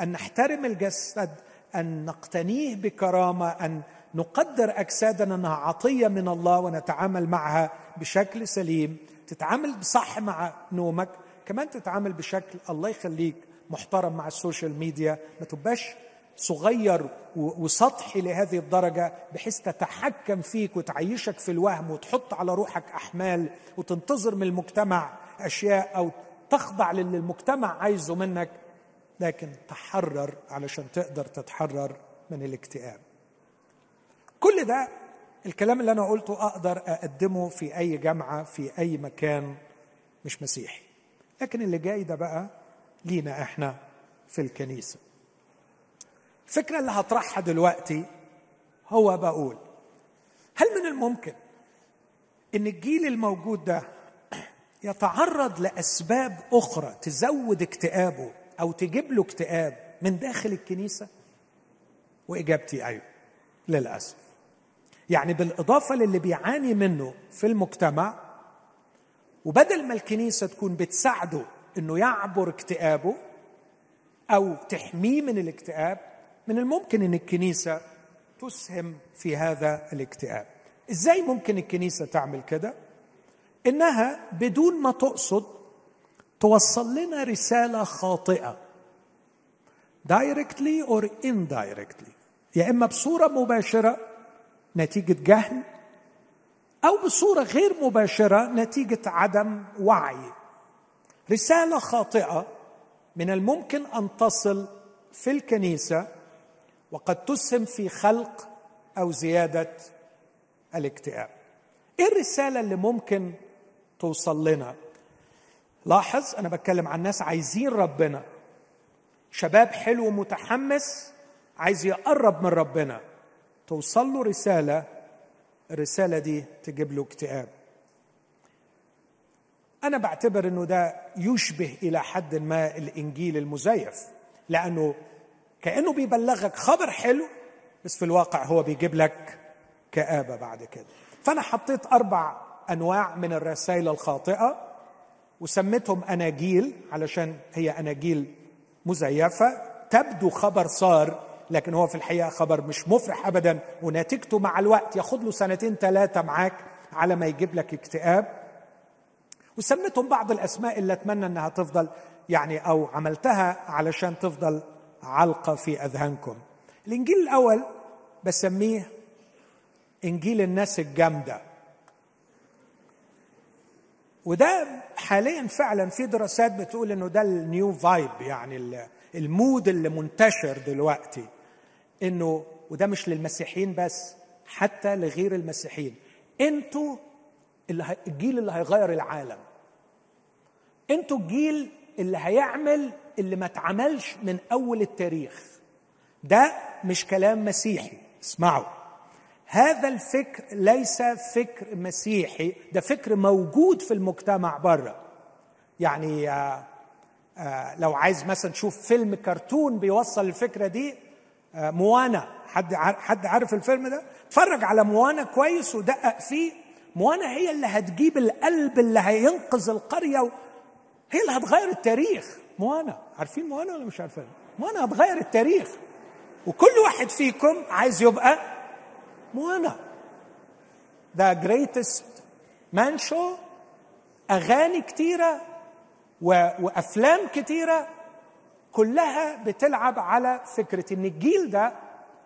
أن نحترم الجسد أن نقتنيه بكرامة أن نقدر أجسادنا أنها عطية من الله ونتعامل معها بشكل سليم. تتعامل صح مع نومك كمان تتعامل بشكل الله يخليك محترم مع ال social media. ما تبقاش صغير وسطحي لهذه الدرجة بحيث تتحكم فيك وتعيشك في الوهم وتحط على روحك أحمال وتنتظر من المجتمع أشياء أو تخضع للي المجتمع عايزه منك. لكن تحرر علشان تقدر تتحرر من الاكتئاب. كل ده الكلام اللي أنا قلته أقدر أقدمه في أي جامعة في أي مكان مش مسيحي. لكن اللي جاي ده بقى لينا إحنا في الكنيسة. الفكرة اللي هطرحها دلوقتي هو بقول هل من الممكن إن الجيل الموجود ده يتعرض لأسباب أخرى تزود اكتئابه أو تجيب له اكتئاب من داخل الكنيسة؟ وإجابتي أيوه للأسف. يعني بالإضافة للي بيعاني منه في المجتمع وبدل ما الكنيسة تكون بتساعده إنه يعبر اكتئابه أو تحميه من الاكتئاب من الممكن إن الكنيسة تسهم في هذا الاكتئاب. إزاي ممكن الكنيسة تعمل كده؟ إنها بدون ما تقصد توصل لنا رسالة خاطئة. Directly or indirectly. يا إما بصورة مباشرة نتيجة جهل أو بصورة غير مباشرة نتيجة عدم وعي. رسالة خاطئة من الممكن أن تصل في الكنيسة وقد تسهم في خلق أو زيادة الاكتئاب. إيه الرسالة اللي ممكن توصل لنا؟ لاحظ أنا بتكلم عن ناس عايزين ربنا. شباب حلو متحمس عايز يقرب من ربنا. توصل له رسالة الرسالة دي تجيب له اكتئاب. أنا بعتبر إنه ده يشبه إلى حد ما الإنجيل المزيف لأنه كأنه بيبلغك خبر حلو بس في الواقع هو بيجيب لك كآبة بعد كده. فأنا حطيت أربع أنواع من الرسائل الخاطئة. وسميتهم أناجيل علشان هي أناجيل مزيفة. تبدو خبر صار لكن هو في الحقيقة خبر مش مفرح ابدا. ونتيجته مع الوقت ياخد له سنتين ثلاثة معاك على ما يجيب لك اكتئاب. وسميتهم بعض الأسماء اللي أتمنى إنها تفضل يعني أو عملتها علشان تفضل علقة في أذهانكم. الإنجيل الأول بسميه إنجيل الناس الجامدة. وده حاليا فعلا في دراسات بتقول إنه ده ال new vibe يعني ال mood اللي منتشر دلوقتي. إنه وده مش للمسيحيين بس حتى لغير المسيحيين. إنتوا اللي الجيل اللي هيغير العالم. إنتوا الجيل اللي هيعمل اللي ما اتعملش من أول التاريخ. ده مش كلام مسيحي. اسمعوا. هذا الفكر ليس فكر مسيحي ده فكر موجود في المجتمع بره. يعني آه آه لو عايز مثلا تشوف فيلم كرتون بيوصل الفكرة دي آه موانا. حد حد عارف الفيلم ده؟ اتفرج على موانا كويس ودقق فيه. موانا هي اللي هتجيب القلب اللي هينقذ القرية هي اللي هتغير التاريخ. موانا. عارفين موانا ولا مش عارفين؟ Moana هتغير التاريخ. وكل واحد فيكم عايز يبقى Moana The Greatest Showman أغاني كتيرة وأفلام كتيرة كلها بتلعب على فكرة إن الجيل ده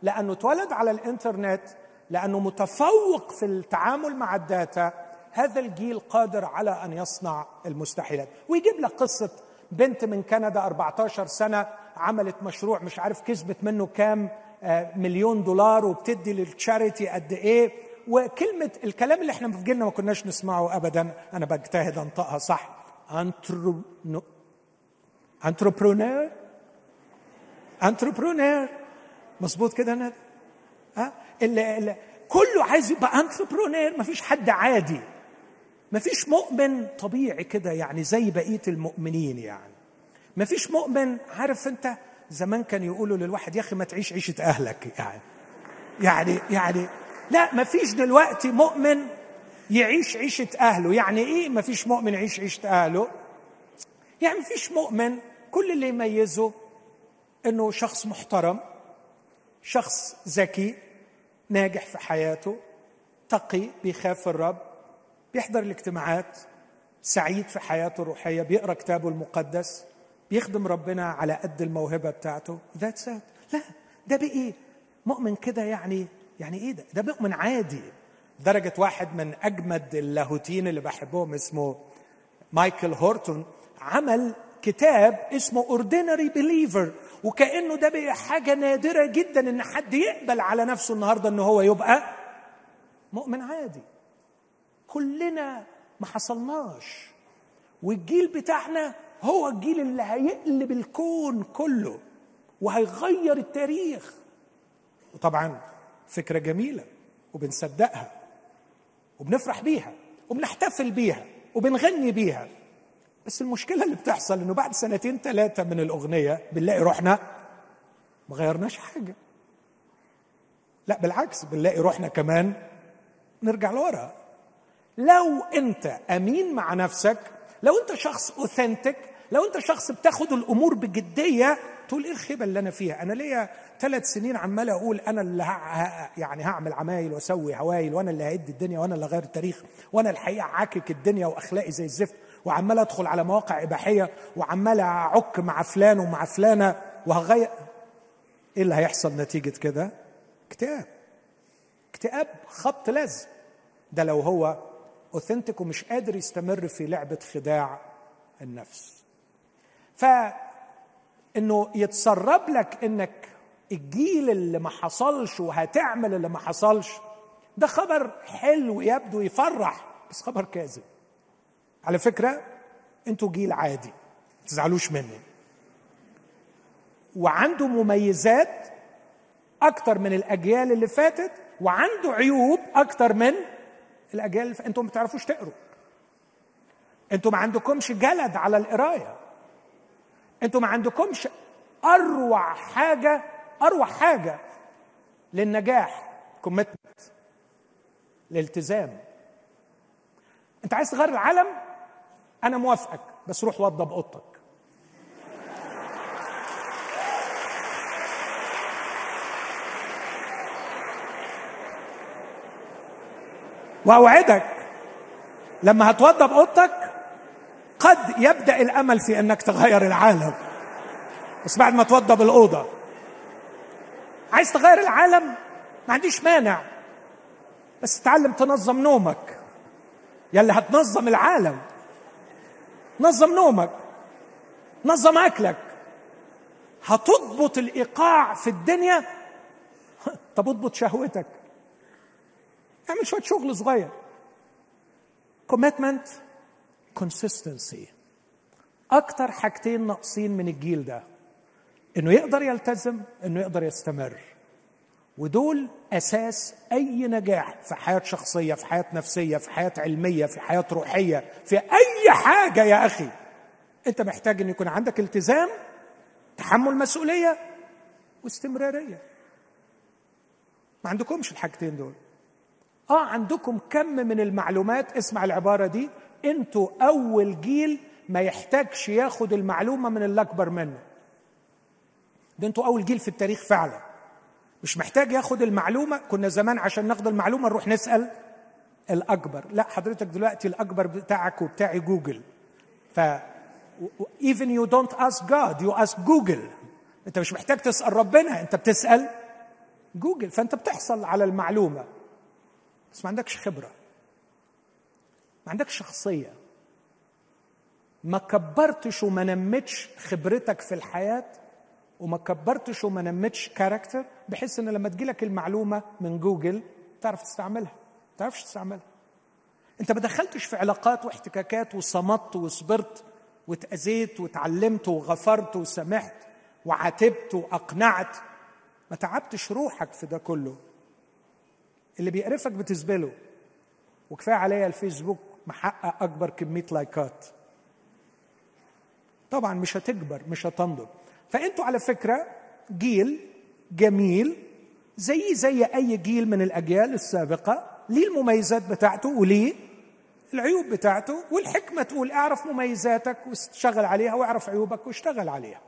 لأنه اتولد على الإنترنت لأنه متفوق في التعامل مع ال data هذا الجيل قادر على أن يصنع المستحيلات. ويجيب لك قصة بنت من كندا 14 سنة عملت مشروع مش عارف كسبت منه كام مليون دولار وبتدي لل charity قد إيه. وكلمة الكلام اللي إحنا في جيلنا ما كناش نسمعه ابدا. أنا بجتهد انطقها صح. entrepreneur entrepreneur مظبوط كده ندى ها اللي, اللي كله عايز يبقى entrepreneur مفيش حد عادي. مفيش مؤمن طبيعي كده يعني زي بقية المؤمنين يعني. مفيش مؤمن عارف أنت زمان كان يقولوا للواحد يا أخي ما تعيش عيشة أهلك. يعني يعني يعني لا ما فيش دلوقتي مؤمن يعيش عيشة أهله. يعني إيه ما فيش مؤمن يعيش عيشة أهله؟ يعني ما فيش مؤمن كل اللي يميزه إنه شخص محترم شخص ذكي ناجح في حياته تقي بيخاف الرب بيحضر الاجتماعات سعيد في حياته الروحية بيقرأ كتابه المقدس. بيخدم ربنا على قد الموهبة بتاعته. that's لا ده بايه مؤمن كده يعني يعني إيه ده؟ ده مؤمن عادي. درجة واحد من أجمد اللاهوتيين اللي بحبهم اسمه Michael Horton عمل كتاب اسمه ordinary believer وكأنه ده بقى حاجة نادرة جدا إن حد يقبل على نفسه النهارده ان هو يبقى مؤمن عادي. كلنا ما حصلناش. والجيل بتاعنا هو الجيل اللي هيقلب الكون كله وهيغير التاريخ. وطبعا فكرة جميلة وبنصدقها وبنفرح بيها وبنحتفل بيها وبنغني بيها. بس المشكلة اللي بتحصل إنه بعد سنتين ثلاثة من الأغنية بنلاقي روحنا ما غيرناش حاجة. لا بالعكس بنلاقي روحنا كمان نرجع لورا. لو أنت أمين مع نفسك لو أنت شخص اوثنتك لو انت شخص بتاخد الأمور بجدية تقول إيه الخيبة اللي أنا فيها؟ أنا ليا ثلاث سنين عمال أقول أنا اللي ه... يعني هعمل عمايل وأسوي هوايل وأنا اللي هعد الدنيا وأنا اللي هغير التاريخ وأنا الحقيقة عاكك الدنيا وأخلاقي زي الزفت وعمال أدخل على مواقع إباحية وعمال أعك مع فلان ومع فلانة وهغير إيه اللي هيحصل نتيجة كده؟ اكتئاب. اكتئاب خبط لازم ده لو هو اوثنتيك ومش قادر يستمر في لعبة خداع النفس. ف انه يتسرب لك إنك الجيل اللي ما حصلش وهتعمل اللي ما حصلش. ده خبر حلو يبدو يفرح بس خبر كاذب. على فكرة أنتوا جيل عادي ما تزعلوش مني. وعنده مميزات أكتر من الأجيال اللي فاتت وعنده عيوب أكتر من الأجيال اللي أنتوا ما بتعرفوش تقروا. أنتوا ما عندكمش جلد على القراية. أنتوا ما عندكمش أروع حاجة أروع حاجة للنجاح كوميتمنت الالتزام انت عايز تغير العالم؟ أنا موافقك بس روح وضب أوضتك. وأوعدك لما هتوضب أوضتك قد يبدأ الأمل في أنك تغير العالم. بس بعد ما توضب الأوضة. عايز تغير العالم؟ ما عنديش مانع. بس تعلم تنظم نومك. يلي هتنظم العالم. نظم نومك. نظم أكلك. هتضبط الإيقاع في الدنيا. طب اضبط شهوتك. اعمل شوية شغل صغير. كوميتمنت كونسيستنسي أكتر حاجتين ناقصين من الجيل ده إنه يقدر يلتزم إنه يقدر يستمر. ودول أساس أي نجاح في حياة شخصية في حياة نفسية في حياة علمية في حياة روحية في أي حاجة يا أخي. أنت محتاج إن يكون عندك التزام تحمل مسؤولية واستمرارية. ما عندكمش الحاجتين دول. آه عندكم كم من المعلومات اسمع العبارة دي أنتوا اول جيل ما يحتاجش ياخد المعلومة من اللي اكبر منه. ده أنتوا اول جيل في التاريخ فعلا. مش محتاج ياخد المعلومة. كنا زمان عشان ناخد المعلومة نروح نسأل الأكبر. لا حضرتك دلوقتي الأكبر بتاعك وبتاعي جوجل. ف even you don't ask God you ask جوجل انت مش محتاج تسأل ربنا انت بتسأل جوجل. فانت بتحصل على المعلومة. بس ما عندكش خبرة. ما عندكش شخصية. ما كبرتش وما نمتش خبرتك في الحياة وما كبرتش وما نمتش character بحيث إن لما تجيلك المعلومة من جوجل تعرف تستعملها. ما تعرفش تستعملها. أنت ما دخلتش في علاقات واحتكاكات وصمت وصبرت واتأذيت وتعلمت وغفرت وسمحت وعاتبت وأقنعت. ما تعبتش روحك في ده كله. اللي بيقرفك بتزبله. وكفاية عليا الفيسبوك محقق أكبر كمية لايكات. طبعا مش هتكبر مش هتنضج. فأنتوا على فكرة جيل جميل زي زي أي جيل من الأجيال السابقة ليه المميزات بتاعته وليه العيوب بتاعته والحكمة تقول اعرف مميزاتك واشتغل عليها واعرف عيوبك واشتغل عليها.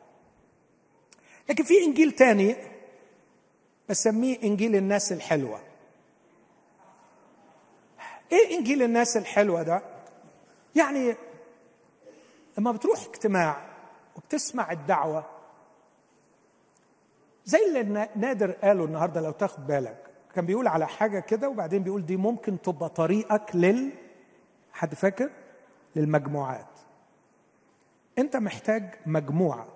لكن في إنجيل تاني بسميه إنجيل الناس الحلوة. إيه إنجيل الناس الحلوة ده؟ يعني لما بتروح اجتماع وبتسمع الدعوة زي اللي نادر قاله النهارده لو تاخد بالك. كان بيقول على حاجة كده وبعدين بيقول دي ممكن تبقى طريقك لل حد فاكر؟ للمجموعات. أنت محتاج مجموعة.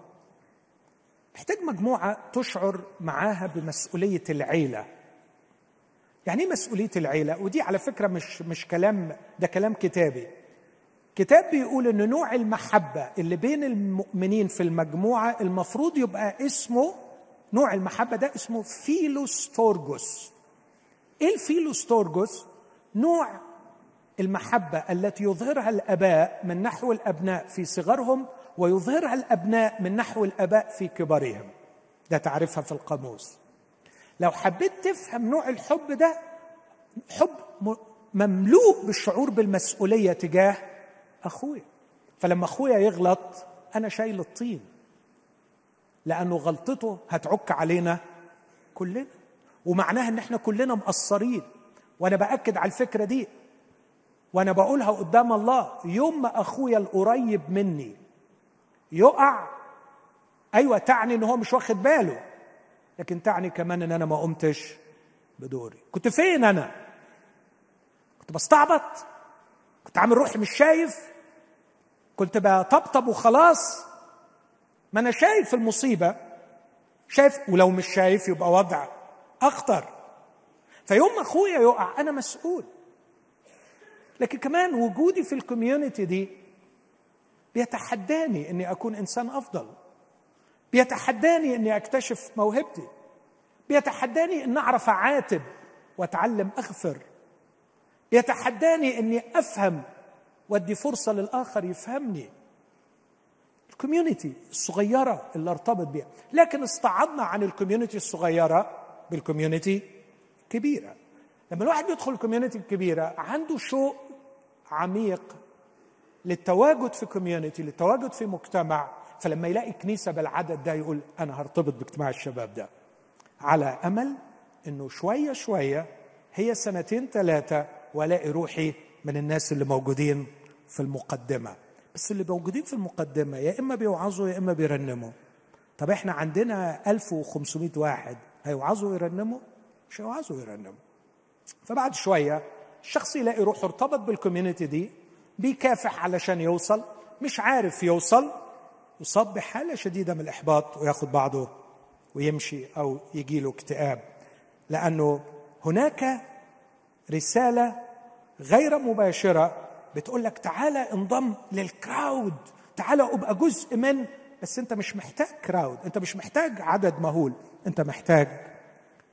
محتاج مجموعة تشعر معاها بمسؤولية العيلة. يعني إيه مسؤولية العيلة؟ ودي على فكرة مش مش كلام ده كلام كتابي. كتاب بيقول إن نوع المحبة اللي بين المؤمنين في المجموعة المفروض يبقى اسمه نوع المحبة ده اسمه philostorgos. إيه ال philostorgos؟ نوع المحبة التي يظهرها الآباء من نحو الأبناء في صغرهم ويظهرها الأبناء من نحو الآباء في كبرهم ده تعرفها في القاموس. لو حبيت تفهم نوع الحب ده حب مملوء بالشعور بالمسؤولية تجاه أخويا. فلما أخويا يغلط أنا شايل الطين لأنه غلطته هتعك علينا كلنا. ومعناها إن إحنا كلنا مقصرين. وأنا بأكد على الفكرة دي. وأنا بقولها قدام الله يوم ما أخويا القريب مني يقع أيوه تعني إن هو مش واخد باله. لكن تعني كمان إن أنا ما قمتش بدوري. كنت فين أنا؟ كنت بستعبط كنت عامل روحي مش شايف كنت بطبطب وخلاص. ما أنا شايف المصيبة شايف ولو مش شايف يبقى وضع أخطر. فيوم أخويا يقع أنا مسؤول. لكن كمان وجودي في الكوميونتي دي بيتحداني إني أكون إنسان أفضل. بيتحداني إني أكتشف موهبتي. بيتحداني إن أعرف أعاتب وأتعلم أغفر. بيتحداني إني أفهم وأدي فرصة للآخر يفهمني. ال community الصغيرة اللي ارتبط بها لكن استعضنا عن ال community الصغيرة بال community كبيرة. لما الواحد بيدخل ال community الكبيرة عنده شوق عميق للتواجد في community للتواجد في مجتمع. فلما يلاقي كنيسة بالعدد ده يقول أنا هرتبط باجتماع الشباب ده. على أمل إنه شوية شوية هي سنتين ثلاثة وألاقي روحي من الناس اللي موجودين في المقدمة. بس اللي موجودين في المقدمة يا إما بيوعظوا يا إما بيرنموا. طب إحنا عندنا 1500 واحد هيوعظوا ويرنموا مش هيوعظوا ويرنموا فبعد شوية الشخص يلاقي روحه ارتبط بالكوميونتي دي بيكافح علشان يوصل مش عارف يوصل يصاب بحاله شديدة من الإحباط وياخد بعضه ويمشي أو يجي له اكتئاب. لأنه هناك رسالة غير مباشرة بتقول لك تعالى انضم لل crowd تعالى أبقى جزء من بس أنت مش محتاج crowd أنت مش محتاج عدد مهول أنت محتاج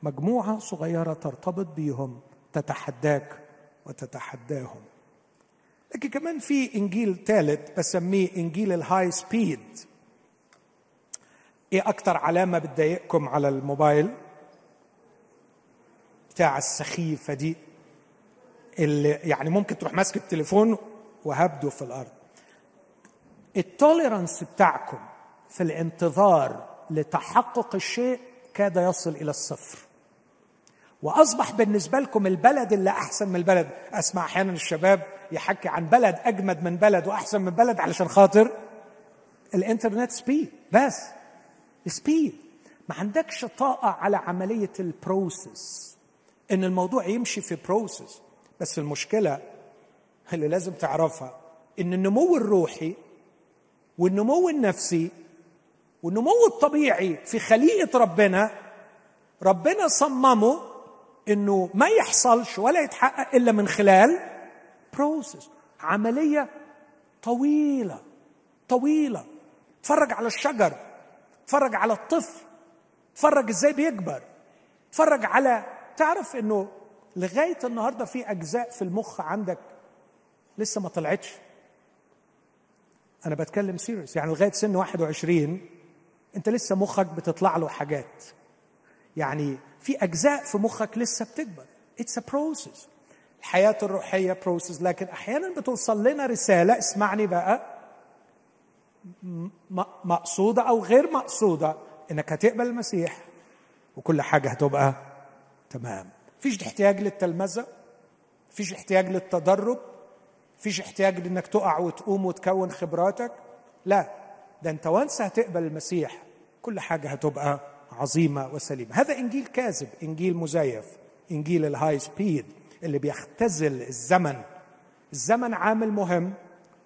مجموعة صغيرة ترتبط بيهم تتحداك وتتحداهم. لكن كمان في إنجيل ثالث بسميه إنجيل ال high speed. إيه أكتر علامة بتضايقكم على الموبايل؟ بتاع السخيفة دي اللي يعني ممكن تروح ماسك التليفون وهبده في الأرض. ال tolerance بتاعكم في الانتظار لتحقق الشيء كاد يصل إلى الصفر. وأصبح بالنسبة لكم البلد اللي أحسن من البلد. أسمع أحيانا الشباب يحكي عن بلد أجمد من بلد وأحسن من بلد علشان خاطر ال internet speed بس. speed ما عندكش طاقة على عملية ال process إن الموضوع يمشي في process بس المشكلة اللي لازم تعرفها إن النمو الروحي والنمو النفسي والنمو الطبيعي في خليقه ربنا ربنا صممه إنه ما يحصلش ولا يتحقق إلا من خلال process عملية طويلة طويلة. اتفرج على الشجر اتفرج على الطفل اتفرج إزاي بيكبر. اتفرج على تعرف انه لغاية النهارده في أجزاء في المخ عندك لسه ما طلعتش؟ أنا بتكلم serious يعني لغاية سن 21 أنت لسه مخك بتطلع له حاجات. يعني في أجزاء في مخك لسه بتكبر. It's a process الحياة الروحية process لكن أحيانا بتوصل لنا رسالة اسمعني بقى مقصودة أو غير مقصودة إنك هتقبل المسيح وكل حاجة هتبقى تمام. مفيش احتياج للتلمذة مفيش احتياج للتدرب مفيش احتياج لانك تقع وتقوم وتكون خبراتك. لا ده أنت once هتقبل المسيح كل حاجة هتبقى عظيمة وسليمة. هذا إنجيل كاذب إنجيل مزيف إنجيل الهاي سبيد. اللي بيختزل الزمن. الزمن عامل مهم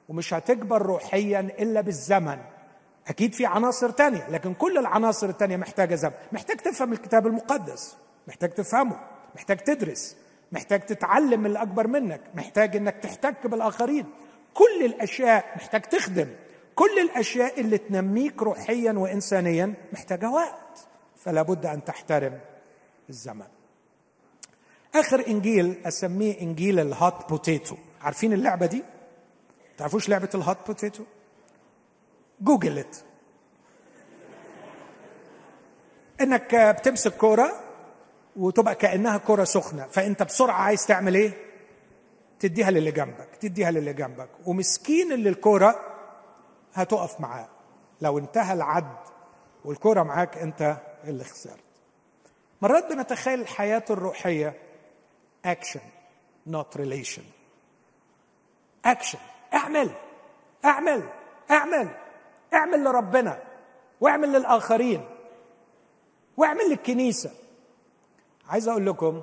ومش هتكبر روحيا إلا بالزمن. أكيد في عناصر تانية لكن كل العناصر التانية محتاجة زمن. محتاج تفهم الكتاب المقدس محتاج تفهمه محتاج تدرس محتاج تتعلم من الأكبر منك محتاج إنك تحتك بالآخرين. كل الأشياء محتاج تخدم. كل الأشياء اللي تنميك روحيا وانسانيا محتاجة وقت. فلا بد أن تحترم الزمن. آخر إنجيل أسميه إنجيل ال hot potato. عارفين اللعبة دي؟ تعرفوش لعبة ال hot potato؟ Google it إنك بتمسك كورة وتبقى كأنها كورة سخنة. فأنت بسرعة عايز تعمل إيه؟ تديها للي جنبك تديها للي جنبك. ومسكين اللي الكورة هتقف معاه. لو انتهى العد والكورة معاك أنت اللي خسرت. مرات بنتخيل الحياة الروحية action not relation action اعمل. اعمل. اعمل. اعمل لربنا. واعمل للآخرين. واعمل للكنيسة. عايز أقول لكم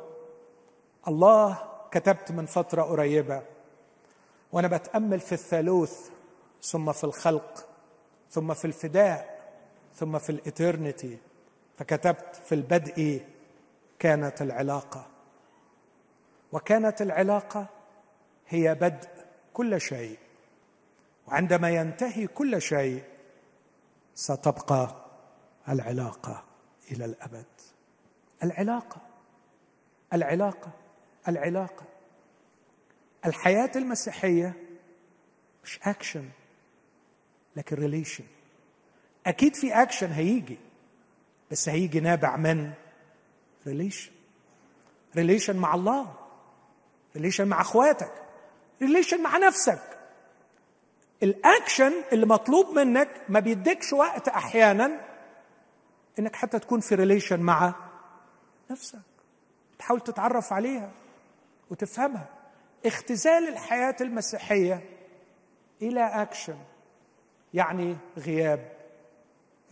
الله كتبت من فترة قريبة وأنا بتأمل في الثالوث ثم في الخلق ثم في الفداء ثم في الإترنتي. فكتبت في البدء كانت العلاقة. وكانت العلاقة هي بدء كل شيء. وعندما ينتهي كل شيء ستبقى العلاقة إلى الأبد. العلاقة العلاقة العلاقة. الحياة المسيحية مش اكشن لكن relation أكيد في اكشن هيجي بس هيجي نابع من relation relation مع الله. relation مع اخواتك. relation مع نفسك. الاكشن اللي مطلوب منك ما بيديكش وقت أحيانا انك حتى تكون في relation مع نفسك. تحاول تتعرف عليها وتفهمها. اختزال الحياة المسيحية إلى اكشن يعني غياب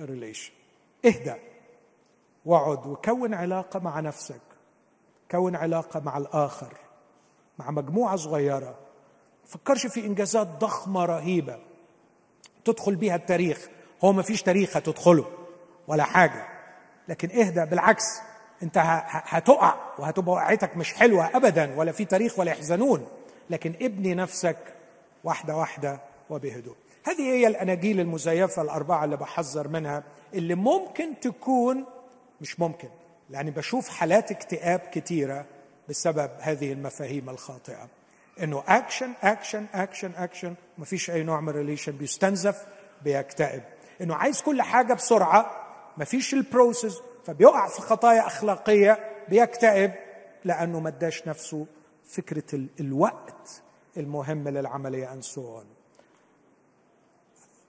ال relation اهدأ واقعد وكون علاقة مع نفسك. كون علاقة مع الآخر. مع مجموعة صغيرة. فكرش في إنجازات ضخمة رهيبة. تدخل بيها التاريخ. هو ما فيش تاريخ هتدخله ولا حاجة. لكن اهدأ بالعكس انت هتقع وهتبقى وقعتك مش حلوة أبدا ولا في تاريخ ولا يحزنون. لكن ابني نفسك واحدة واحدة وبهدوء. هذه هي الأناجيل المزيفة الأربعة اللي بحذر منها اللي ممكن تكون مش ممكن لأني بشوف حالات اكتئاب كتيرة. بسبب هذه المفاهيم الخاطئة. إنه action action action action مفيش أي نوع من ال relation بيستنزف بيكتئب. إنه عايز كل حاجة بسرعة مفيش ال process فبيقع في خطايا أخلاقية بيكتئب لأنه ما اداش نفسه فكرة الوقت المهم للعملية ان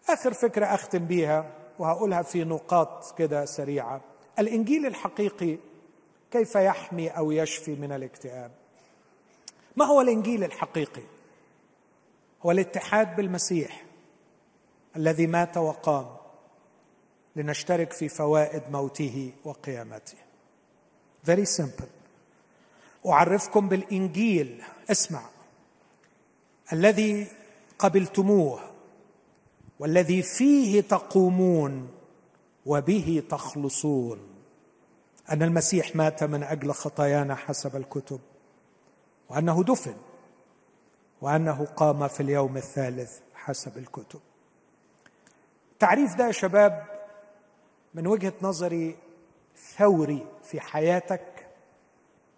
آخر فكرة أختم بيها وهقولها في نقاط كده سريعة. الإنجيل الحقيقي كيف يحمي أو يشفي من الاكتئاب؟ ما هو الإنجيل الحقيقي؟ هو الاتحاد بالمسيح الذي مات وقام لنشترك في فوائد موته وقيامته. Very simple. أعرفكم بالإنجيل. اسمع. الذي قبلتموه والذي فيه تقومون وبه تخلصون. أن المسيح مات من أجل خطايانا حسب الكتب وأنه دفن وأنه قام في اليوم الثالث حسب الكتب. التعريف ده يا شباب من وجهة نظري ثوري في حياتك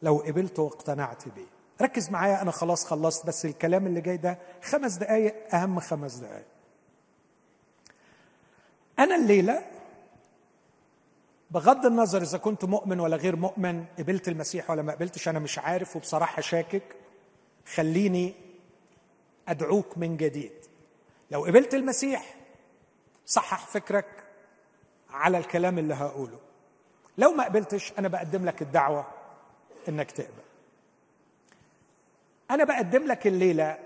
لو قبلته واقتنعت بيه. ركز معايا أنا خلاص خلصت بس الكلام اللي جاي ده خمس دقايق أهم خمس دقايق. أنا الليلة بغض النظر إذا كنت مؤمن ولا غير مؤمن قبلت المسيح ولا ما قبلتش أنا مش عارف وبصراحة شاكك خليني أدعوك من جديد. لو قبلت المسيح صحح فكرك على الكلام اللي هقوله. لو ما قبلتش أنا بقدم لك الدعوة إنك تقبل. أنا بقدم لك الليلة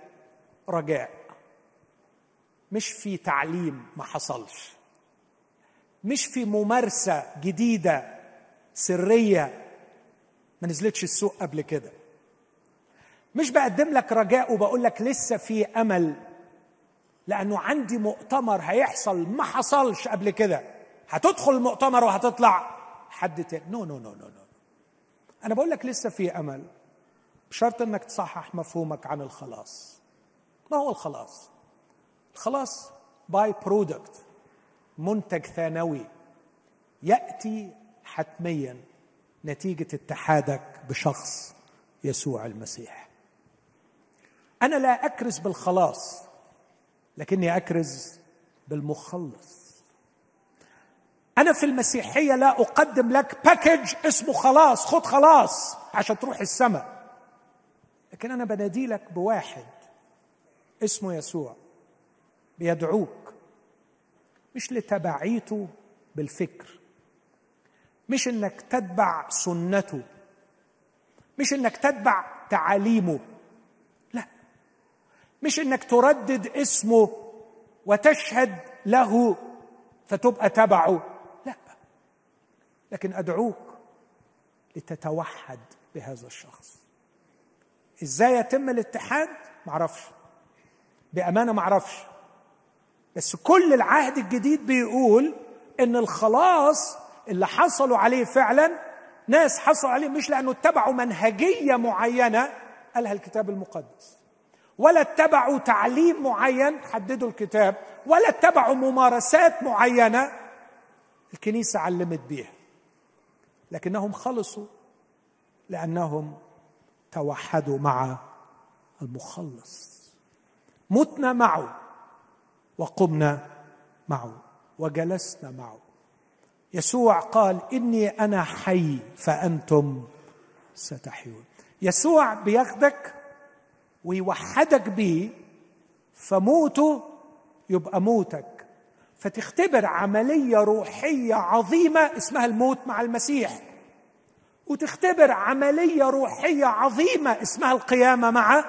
رجاء مش في تعليم ما حصلش. مش في ممارسة جديدة سرية ما نزلتش السوق قبل كده. مش بقدم لك رجاء وبقول لك لسه في أمل لأنه عندي مؤتمر هيحصل ما حصلش قبل كده. هتدخل المؤتمر وهتطلع حد تاني. no no no no no أنا بقول لك لسه في أمل. بشرط إنك تصحح مفهومك عن الخلاص. ما هو الخلاص؟ الخلاص by-product منتج ثانوي يأتي حتميا نتيجة اتحادك بشخص يسوع المسيح. أنا لا أكرز بالخلاص لكني أكرز بالمخلص. أنا في المسيحية لا أقدم لك باكج اسمه خلاص خد خلاص عشان تروح السماء. لكن أنا بنادي لك بواحد اسمه يسوع بيدعوك. مش لتبعيته بالفكر مش إنك تتبع سنته مش إنك تتبع تعاليمه لا مش إنك تردد اسمه وتشهد له فتبقى تبعه لا لكن أدعوك لتتوحد بهذا الشخص. إزاي يتم الاتحاد؟ معرفش. بأمانة معرفش. بس كل العهد الجديد بيقول إن الخلاص اللي حصلوا عليه فعلا ناس حصلوا عليه مش لأنه اتبعوا منهجية معينة قالها الكتاب المقدس. ولا اتبعوا تعليم معين حددوا الكتاب ولا اتبعوا ممارسات معينة الكنيسة علمت بيها. لكنهم خلصوا لأنهم توحدوا مع المخلص. متنا معه. وقمنا معه وجلسنا معه. يسوع قال إني أنا حي فأنتم ستحيون. يسوع بياخدك ويوحدك بيه فموته يبقى موتك. فتختبر عملية روحية عظيمة اسمها الموت مع المسيح. وتختبر عملية روحية عظيمة اسمها القيامة مع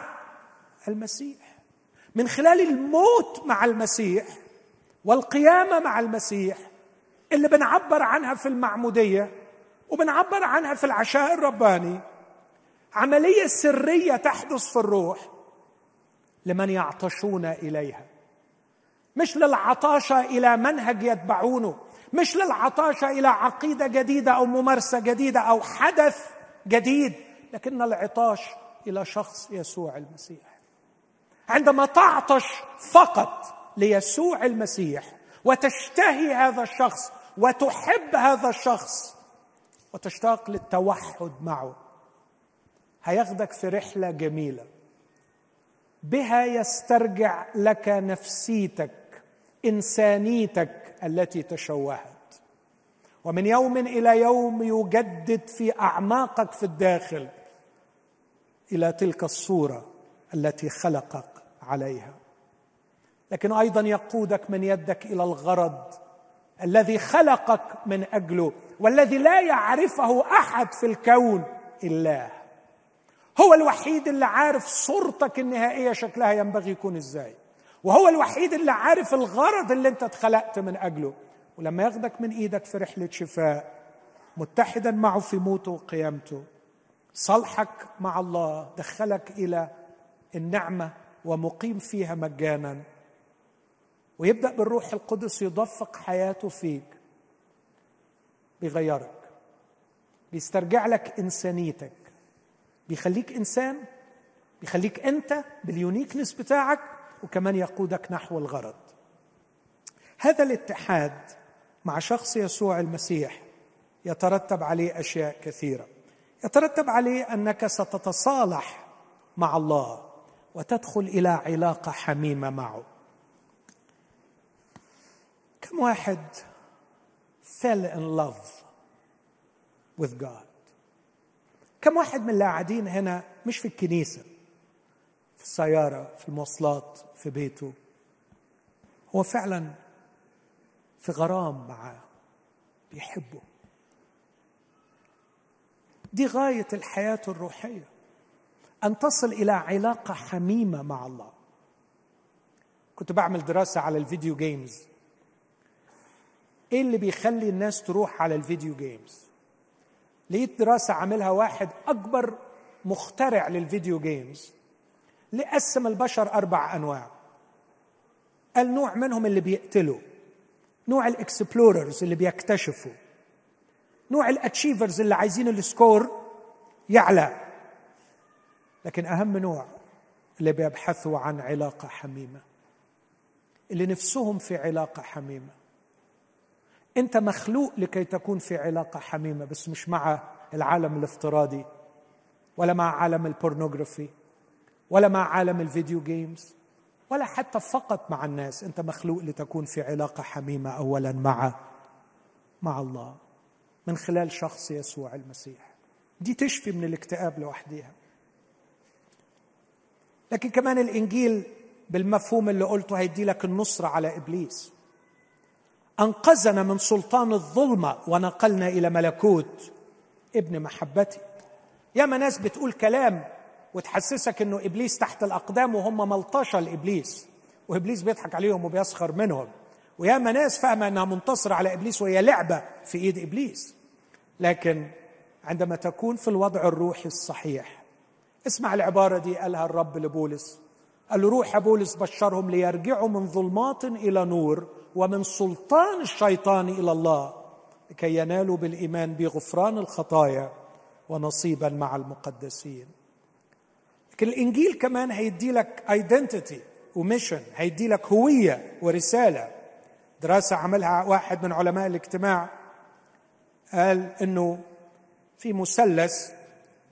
المسيح. من خلال الموت مع المسيح والقيامة مع المسيح اللي بنعبر عنها في المعمودية وبنعبر عنها في العشاء الرباني عملية سرية تحدث في الروح لمن يعطشون إليها. مش للعطاشة إلى منهج يتبعونه مش للعطاشة إلى عقيدة جديدة أو ممارسة جديدة أو حدث جديد لكن العطاش إلى شخص يسوع المسيح. عندما تعطش فقط ليسوع المسيح وتشتهي هذا الشخص وتحب هذا الشخص وتشتاق للتوحد معه هياخدك في رحلة جميلة. بها يسترجع لك نفسيتك إنسانيتك التي تشوهت. ومن يوم إلى يوم يجدد في أعماقك في الداخل إلى تلك الصورة التي خلقك. عليها. لكن أيضا يقودك من يدك إلى الغرض الذي خلقك من أجله والذي لا يعرفه أحد في الكون إلا هو الوحيد اللي عارف صورتك النهائية شكلها ينبغي يكون إزاي. وهو الوحيد اللي عارف الغرض اللي انت اتخلقت من أجله. ولما ياخدك من إيدك في رحلة شفاء متحدا معه في موته وقيامته صالحك مع الله دخلك إلى النعمة ومقيم فيها مجانا. ويبدأ بالروح القدس يدفق حياته فيك. بيغيرك. بيسترجع لك إنسانيتك. بيخليك إنسان. بيخليك أنت باليونيكنس بتاعك. وكمان يقودك نحو الغرض. هذا الاتحاد مع شخص يسوع المسيح يترتب عليه أشياء كثيرة. يترتب عليه أنك ستتصالح مع الله. وتدخل إلى علاقة حميمة معه. كم واحد fell in love with God كم واحد من اللي قاعدين هنا مش في الكنيسة في السيارة في المواصلات في بيته؟ هو فعلا في غرام معاه بيحبه. دي غاية الحياة الروحية. أن تصل إلى علاقة حميمة مع الله. كنت بعمل دراسة على ال video games إيه اللي بيخلي الناس تروح على ال video games لقيت دراسة عاملها واحد أكبر مخترع لل video games قسم البشر أربع أنواع. قال نوع منهم اللي بيقتلوا. نوع ال explorers اللي بيكتشفوا. نوع ال achievers اللي عايزين ال score يعلى. لكن أهم نوع اللي بيبحثوا عن علاقة حميمة اللي نفسهم في علاقة حميمة. أنت مخلوق لكي تكون في علاقة حميمة بس مش مع العالم الافتراضي ولا مع عالم ال pornography ولا مع عالم ال video games ولا حتى فقط مع الناس. أنت مخلوق لتكون في علاقة حميمة اولا مع مع الله من خلال شخص يسوع المسيح. دي تشفي من الاكتئاب لوحديها. لكن كمان الإنجيل بالمفهوم اللي قلته هيدي لك النصره على إبليس. أنقذنا من سلطان الظلمة ونقلنا إلى ملكوت ابن محبتي. ياما ناس بتقول كلام وتحسسك إنه إبليس تحت الأقدام وهم ملطشة لإبليس وإبليس بيضحك عليهم وبيسخر منهم. وياما ناس فاهمة إنها منتصرة على إبليس وهي لعبة في إيد إبليس. لكن عندما تكون في الوضع الروحي الصحيح اسمع العبارة دي قالها الرب لبولس. قال له روح بولس بشرهم ليرجعوا من ظلمات إلى نور ومن سلطان الشيطان إلى الله لكي ينالوا بالإيمان بغفران الخطايا ونصيبا مع المقدسين. لكن الإنجيل كمان هيدي لك identity و mission هيدي لك هوية ورسالة. دراسة عملها واحد من علماء الاجتماع قال إنه في مثلث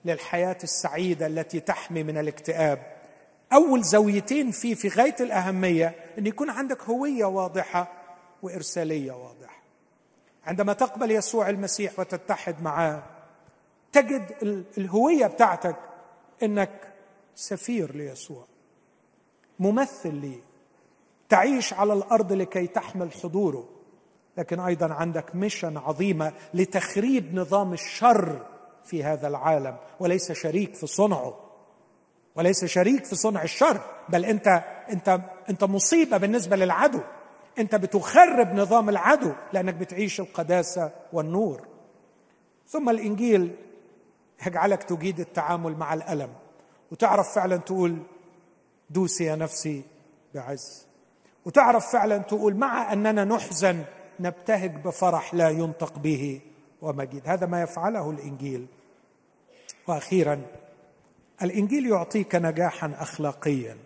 للحياة السعيدة التي تحمي من الاكتئاب. أول زاويتين فيه في غاية الأهمية إن يكون عندك هوية واضحة وإرسالية واضحة. عندما تقبل يسوع المسيح وتتحد معاه تجد الهوية بتاعتك إنك سفير ليسوع ممثل لي تعيش على الأرض لكي تحمل حضوره. لكن أيضا عندك ميشن عظيمة لتخريب نظام الشر في هذا العالم وليس شريك في صنعه وليس شريك في صنع الشر بل أنت أنت أنت مصيبة بالنسبة للعدو. أنت بتخرب نظام العدو لأنك بتعيش القداسة والنور. ثم الإنجيل يجعلك تجيد التعامل مع الألم وتعرف فعلا تقول دوسي يا نفسي بعز وتعرف فعلا تقول مع أننا نحزن نبتهج بفرح لا ينطق به. ومجيد. هذا ما يفعله الإنجيل. وأخيرا الإنجيل يعطيك نجاحا اخلاقيا.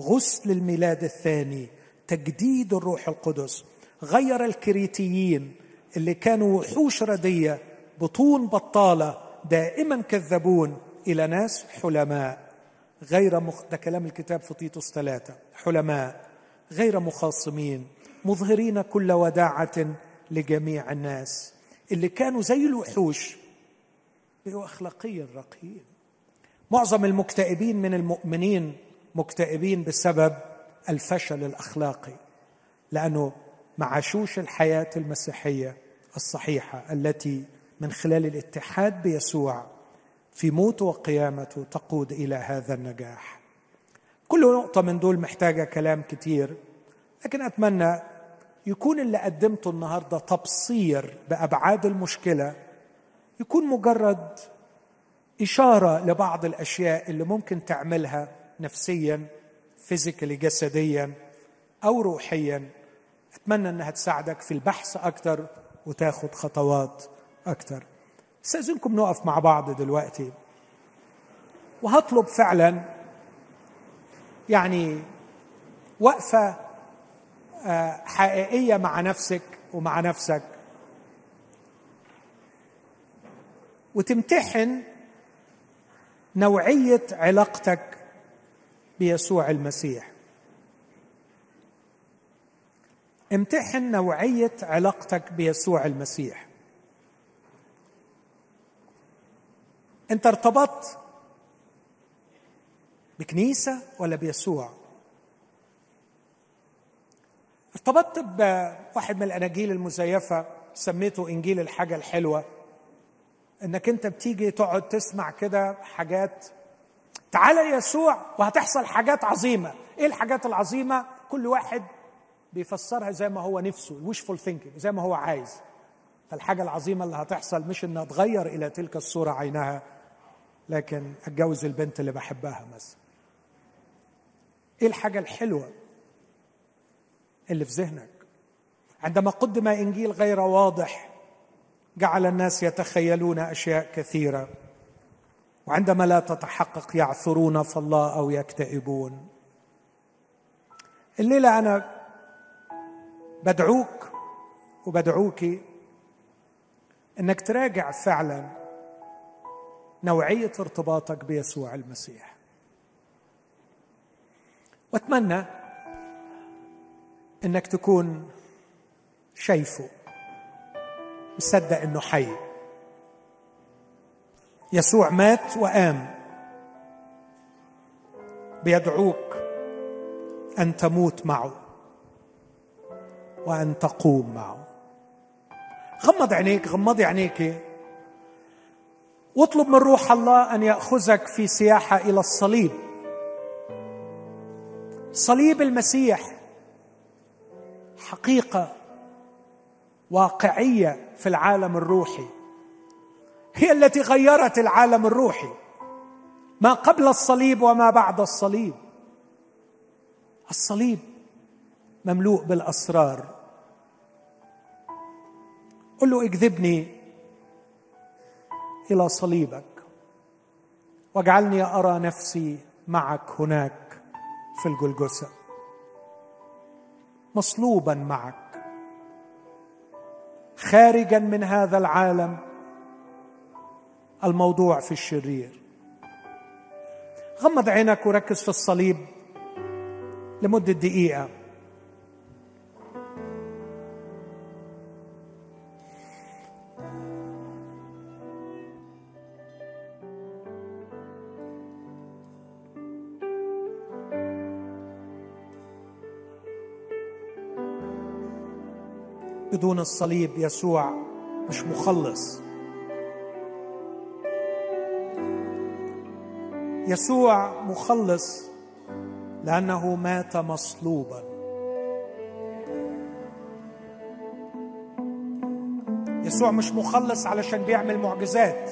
غسل الميلاد الثاني تجديد الروح القدس غير الكريتيين اللي كانوا وحوش ردية بطون بطالة دائما كذبون إلى ناس حلماء. غير مخ... ده كلام الكتاب في تيتوس ثلاثة. حلماء غير مخاصمين مظهرين كل وداعة لجميع الناس. اللي كانوا زي الوحوش. بقوا أخلاقيا رقيين معظم المكتئبين من المؤمنين مكتئبين بسبب الفشل الأخلاقي لأنه ما عاشوش الحياة المسيحية الصحيحة التي من خلال الاتحاد بيسوع في موته وقيامته تقود إلى هذا النجاح. كل نقطة من دول محتاجة كلام كتير لكن أتمنى يكون اللي قدمته النهارده تبصير بأبعاد المشكلة يكون مجرد إشارة لبعض الأشياء اللي ممكن تعملها نفسيا فيزيكالي جسديا أو روحيا. أتمنى إنها تساعدك في البحث أكثر وتاخد خطوات أكثر استاذنكم نقف مع بعض دلوقتي. وهطلب فعلا يعني وقفة حقيقية مع نفسك ومع نفسك. وتمتحن نوعية علاقتك بيسوع المسيح. امتحن نوعية علاقتك بيسوع المسيح. انت ارتبطت بكنيسة ولا بيسوع؟ ارتبطت بواحد من الأناجيل المزيفة سميته إنجيل الحاجة الحلوة. إنك أنت بتيجي تقعد تسمع كده حاجات تعالى يسوع وهتحصل حاجات عظيمة. إيه الحاجات العظيمة؟ كل واحد بيفسرها زي ما هو نفسه الوشفول ثينكينج زي ما هو عايز. فالحاجة العظيمة اللي هتحصل مش ان اتغير إلى تلك الصورة عينها لكن أتجوز البنت اللي بحبها مثلا. إيه الحاجة الحلوة؟ اللي في ذهنك. عندما قدم إنجيل غير واضح جعل الناس يتخيلون أشياء كثيرة. وعندما لا تتحقق يعثرون في الله أو يكتئبون. الليلة أنا بدعوك وبدعوك إنك تراجع فعلا نوعية ارتباطك بيسوع المسيح. وأتمنى إنك تكون شايفه مصدق إنه حي. يسوع مات وقام. بيدعوك أن تموت معه وأن تقوم معه. غمض عينيك غمضي عينيك. واطلب من روح الله أن يأخذك في سياحة إلى الصليب. صليب المسيح. حقيقة واقعية في العالم الروحي. هي التي غيرت العالم الروحي. ما قبل الصليب وما بعد الصليب. الصليب مملوء بالأسرار. قل له اكذبني إلى صليبك. واجعلني أرى نفسي معك هناك في الجلجسه مصلوبا معك. خارجا من هذا العالم الموضوع في الشرير. غمض عينك وركز في الصليب لمدة دقيقة. بدون الصليب يسوع مش مخلص. يسوع مخلص لأنه مات مصلوبا. يسوع مش مخلص علشان بيعمل معجزات.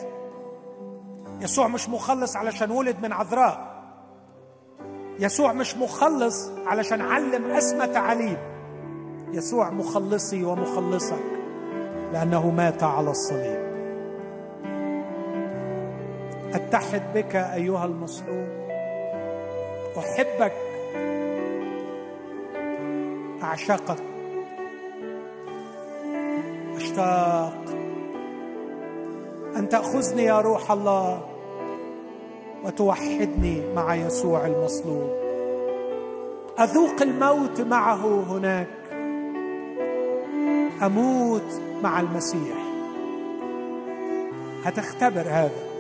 يسوع مش مخلص علشان ولد من عذراء. يسوع مش مخلص علشان علم اسمى تعاليم يسوع مخلصي ومخلصك لأنه مات على الصليب. أتحد بك أيها المصلوب أحبك. أعشقك. أشتاق. أن تأخذني يا روح الله وتوحدني مع يسوع المصلوب أذوق الموت معه هناك. أموت مع المسيح. هتختبر هذا.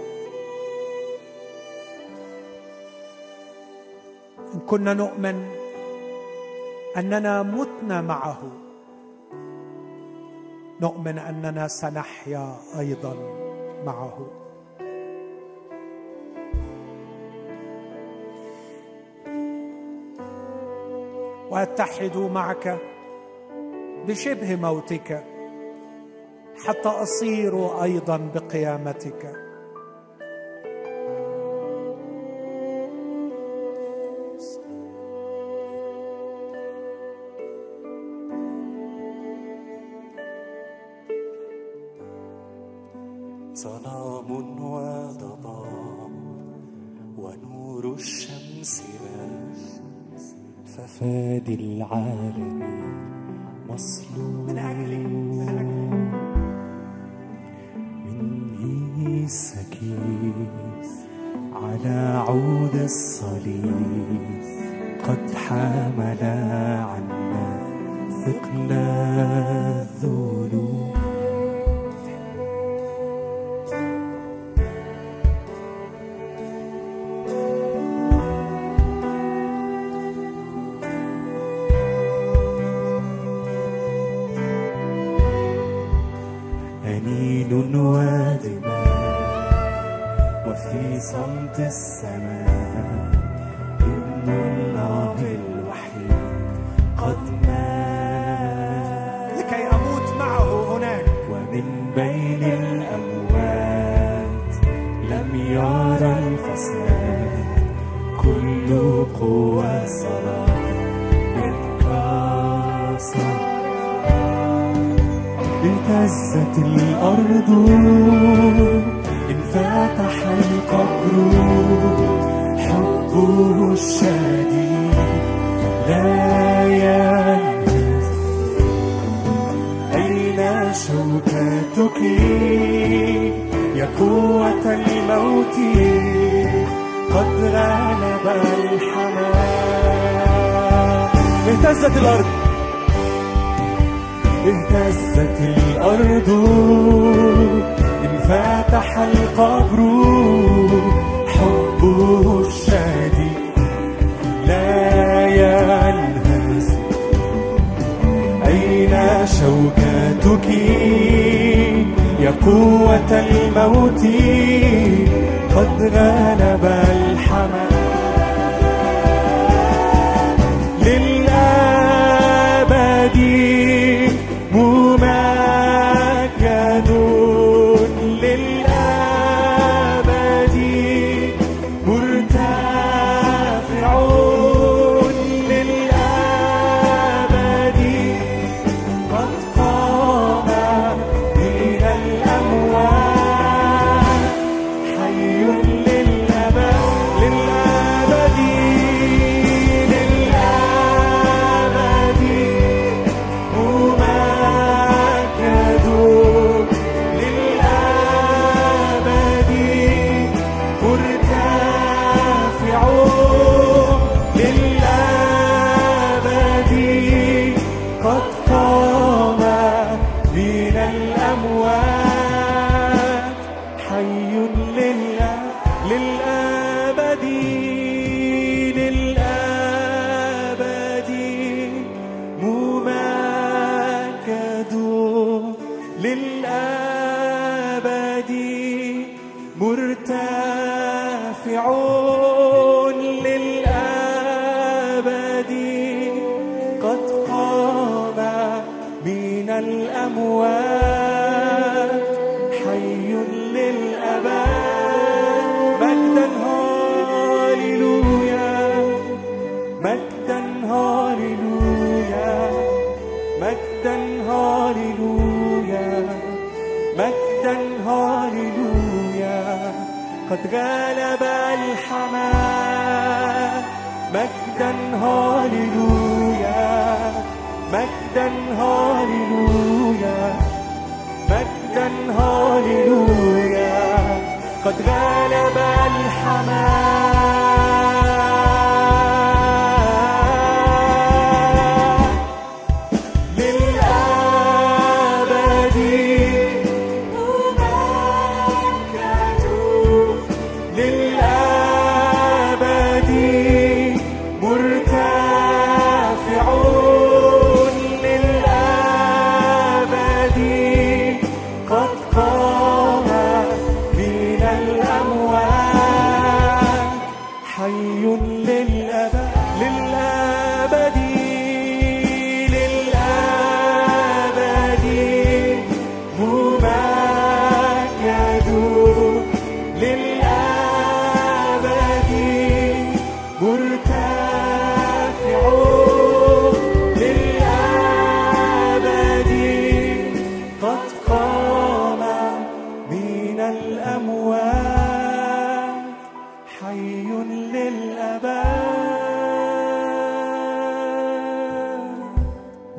إن كنا نؤمن أننا متنا معه نؤمن أننا سنحيا أيضا معه. وأتحد معك بشبه موتك حتى أصير أيضا بقيامتك.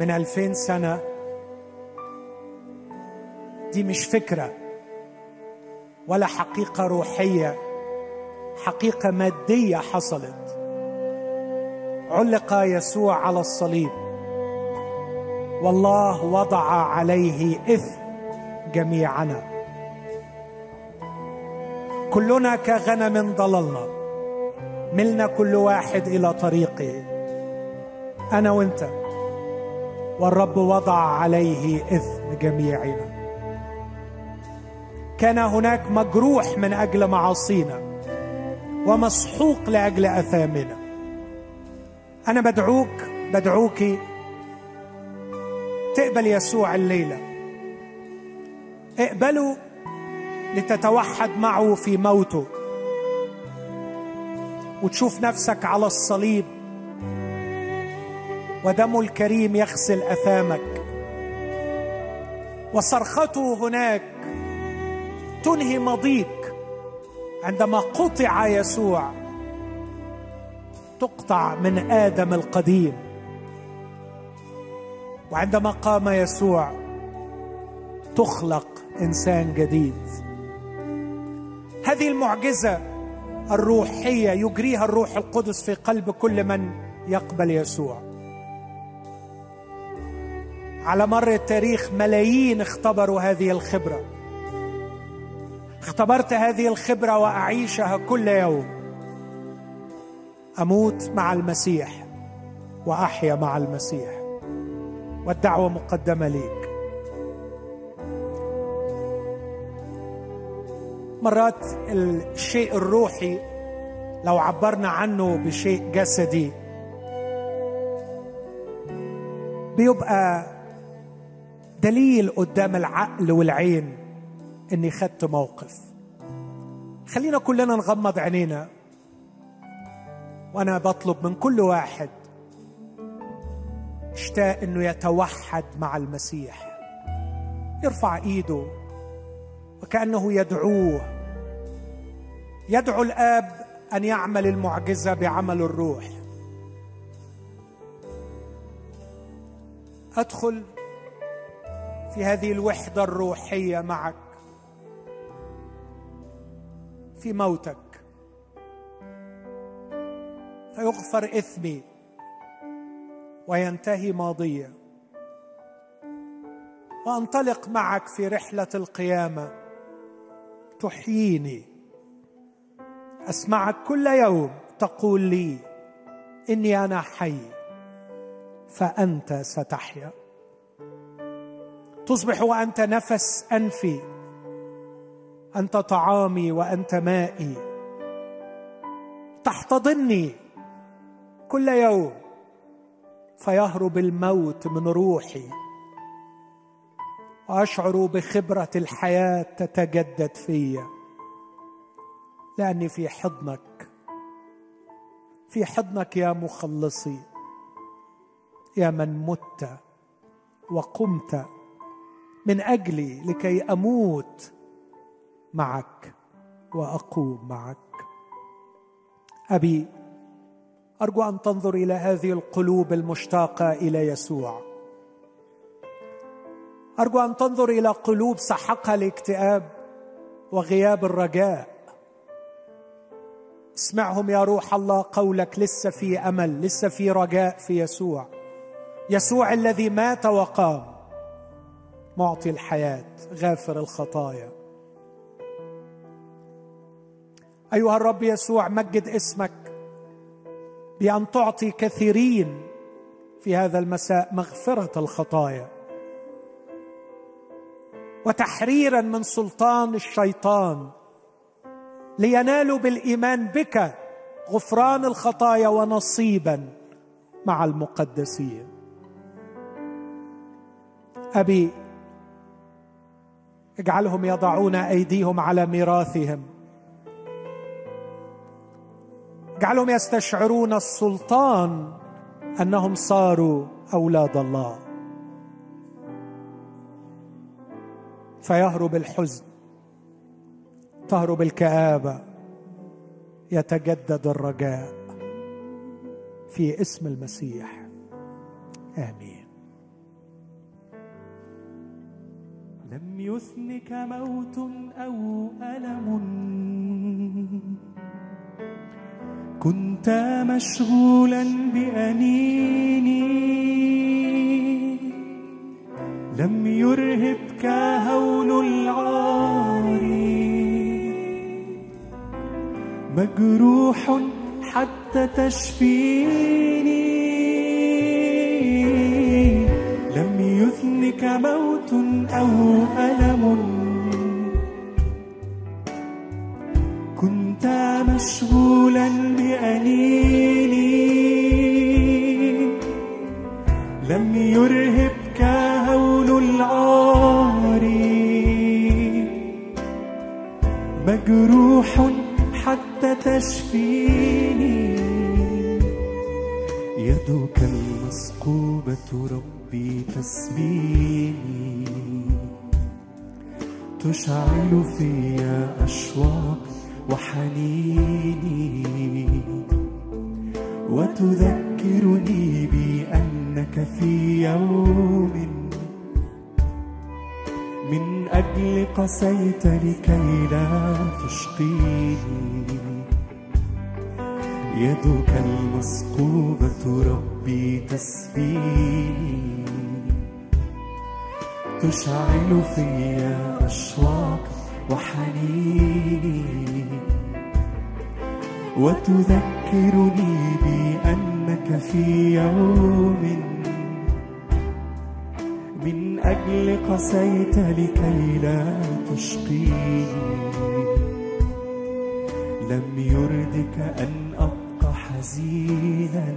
من ألفين سنة. دي مش فكرة ولا حقيقة روحية حقيقة مادية حصلت. علق يسوع على الصليب. والله وضع عليه إثم جميعنا. كلنا كغنم ضللنا. ملنا كل واحد إلى طريقه. أنا وأنت. والرب وضع عليه إثم جميعنا. كان هناك مجروح من أجل معاصينا ومسحوق لأجل أثامنا. أنا بدعوك بدعوك تقبل يسوع الليلة. اقبله لتتوحد معه في موته. وتشوف نفسك على الصليب. ودمه الكريم يغسل اثامك وصرخته هناك تنهي ماضيك عندما قطع يسوع تقطع من آدم القديم. وعندما قام يسوع تخلق إنسان جديد. هذه المعجزة الروحية يجريها الروح القدس في قلب كل من يقبل يسوع. على مر التاريخ ملايين اختبروا هذه الخبرة. اختبرت هذه الخبرة وأعيشها كل يوم. أموت مع المسيح وأحيا مع المسيح. والدعوة مقدمة ليك. مرات الشيء الروحي لو عبرنا عنه بشيء جسدي بيبقى دليل قدام العقل والعين إني خدت موقف. خلينا كلنا نغمض عينينا. وأنا بطلب من كل واحد اشتاق إنه يتوحد مع المسيح. يرفع إيده وكأنه يدعوه. يدعو الآب أن يعمل المعجزة بعمل الروح. أدخل في هذه الوحدة الروحية معك. في موتك. فيغفر إثمي وينتهي ماضيه وأنطلق معك في رحلة القيامة. تحييني. اسمعك كل يوم تقول لي إني أنا حي فأنت ستحيا. تصبح وأنت نفس أنفي أنت طعامي وأنت مائي. تحتضني كل يوم فيهرب الموت من روحي. وأشعر بخبرة الحياة تتجدد فيا. لأني في حضنك في حضنك يا مخلصي يا من مت وقمت. من اجلي لكي أموت معك وأقوم معك. أبي أرجو أن تنظر إلى هذه القلوب المشتاقة إلى يسوع. أرجو أن تنظر إلى قلوب سحقها الاكتئاب وغياب الرجاء. اسمعهم يا روح الله قولك لسه في أمل لسه في رجاء في يسوع. يسوع الذي مات وقام. معطي الحياة غافر الخطايا. أيها الرب يسوع مجد اسمك بأن تعطي كثيرين في هذا المساء مغفرة الخطايا. وتحريرا من سلطان الشيطان لينالوا بالإيمان بك غفران الخطايا ونصيبا مع المقدسين. أبي اجعلهم يضعون أيديهم على ميراثهم. اجعلهم يستشعرون السلطان أنهم صاروا أولاد الله. فيهرب الحزن تهرب الكآبة يتجدد الرجاء في اسم المسيح. آمين. يثنك موت أو ألم. كنت مشغولا بأنيني لم يرهبك هول العار. مجروح حتى تشفيني. يثنك موت أو ألم وتذكرني بأنك في يوم من أجل قسيت لكي لا تشقيني. لم يردك أن أبقى حزينا.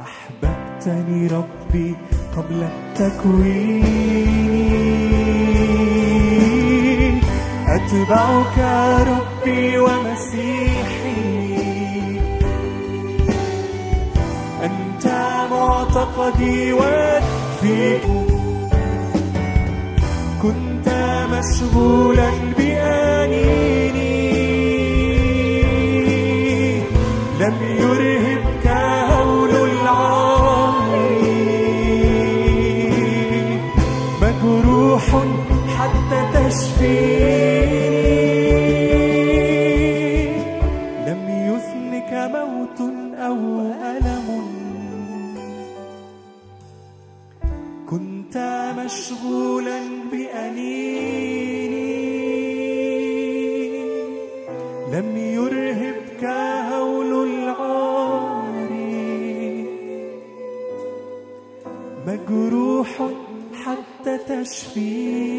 أحببتني ربي قبل التكوين. أتبعك ربي ومسيحي. أنت معتقدي كنت مشغولا بأنيني. لم يرهبك هول العار مجروح حتى تشفيني مجروح حتى تشفيني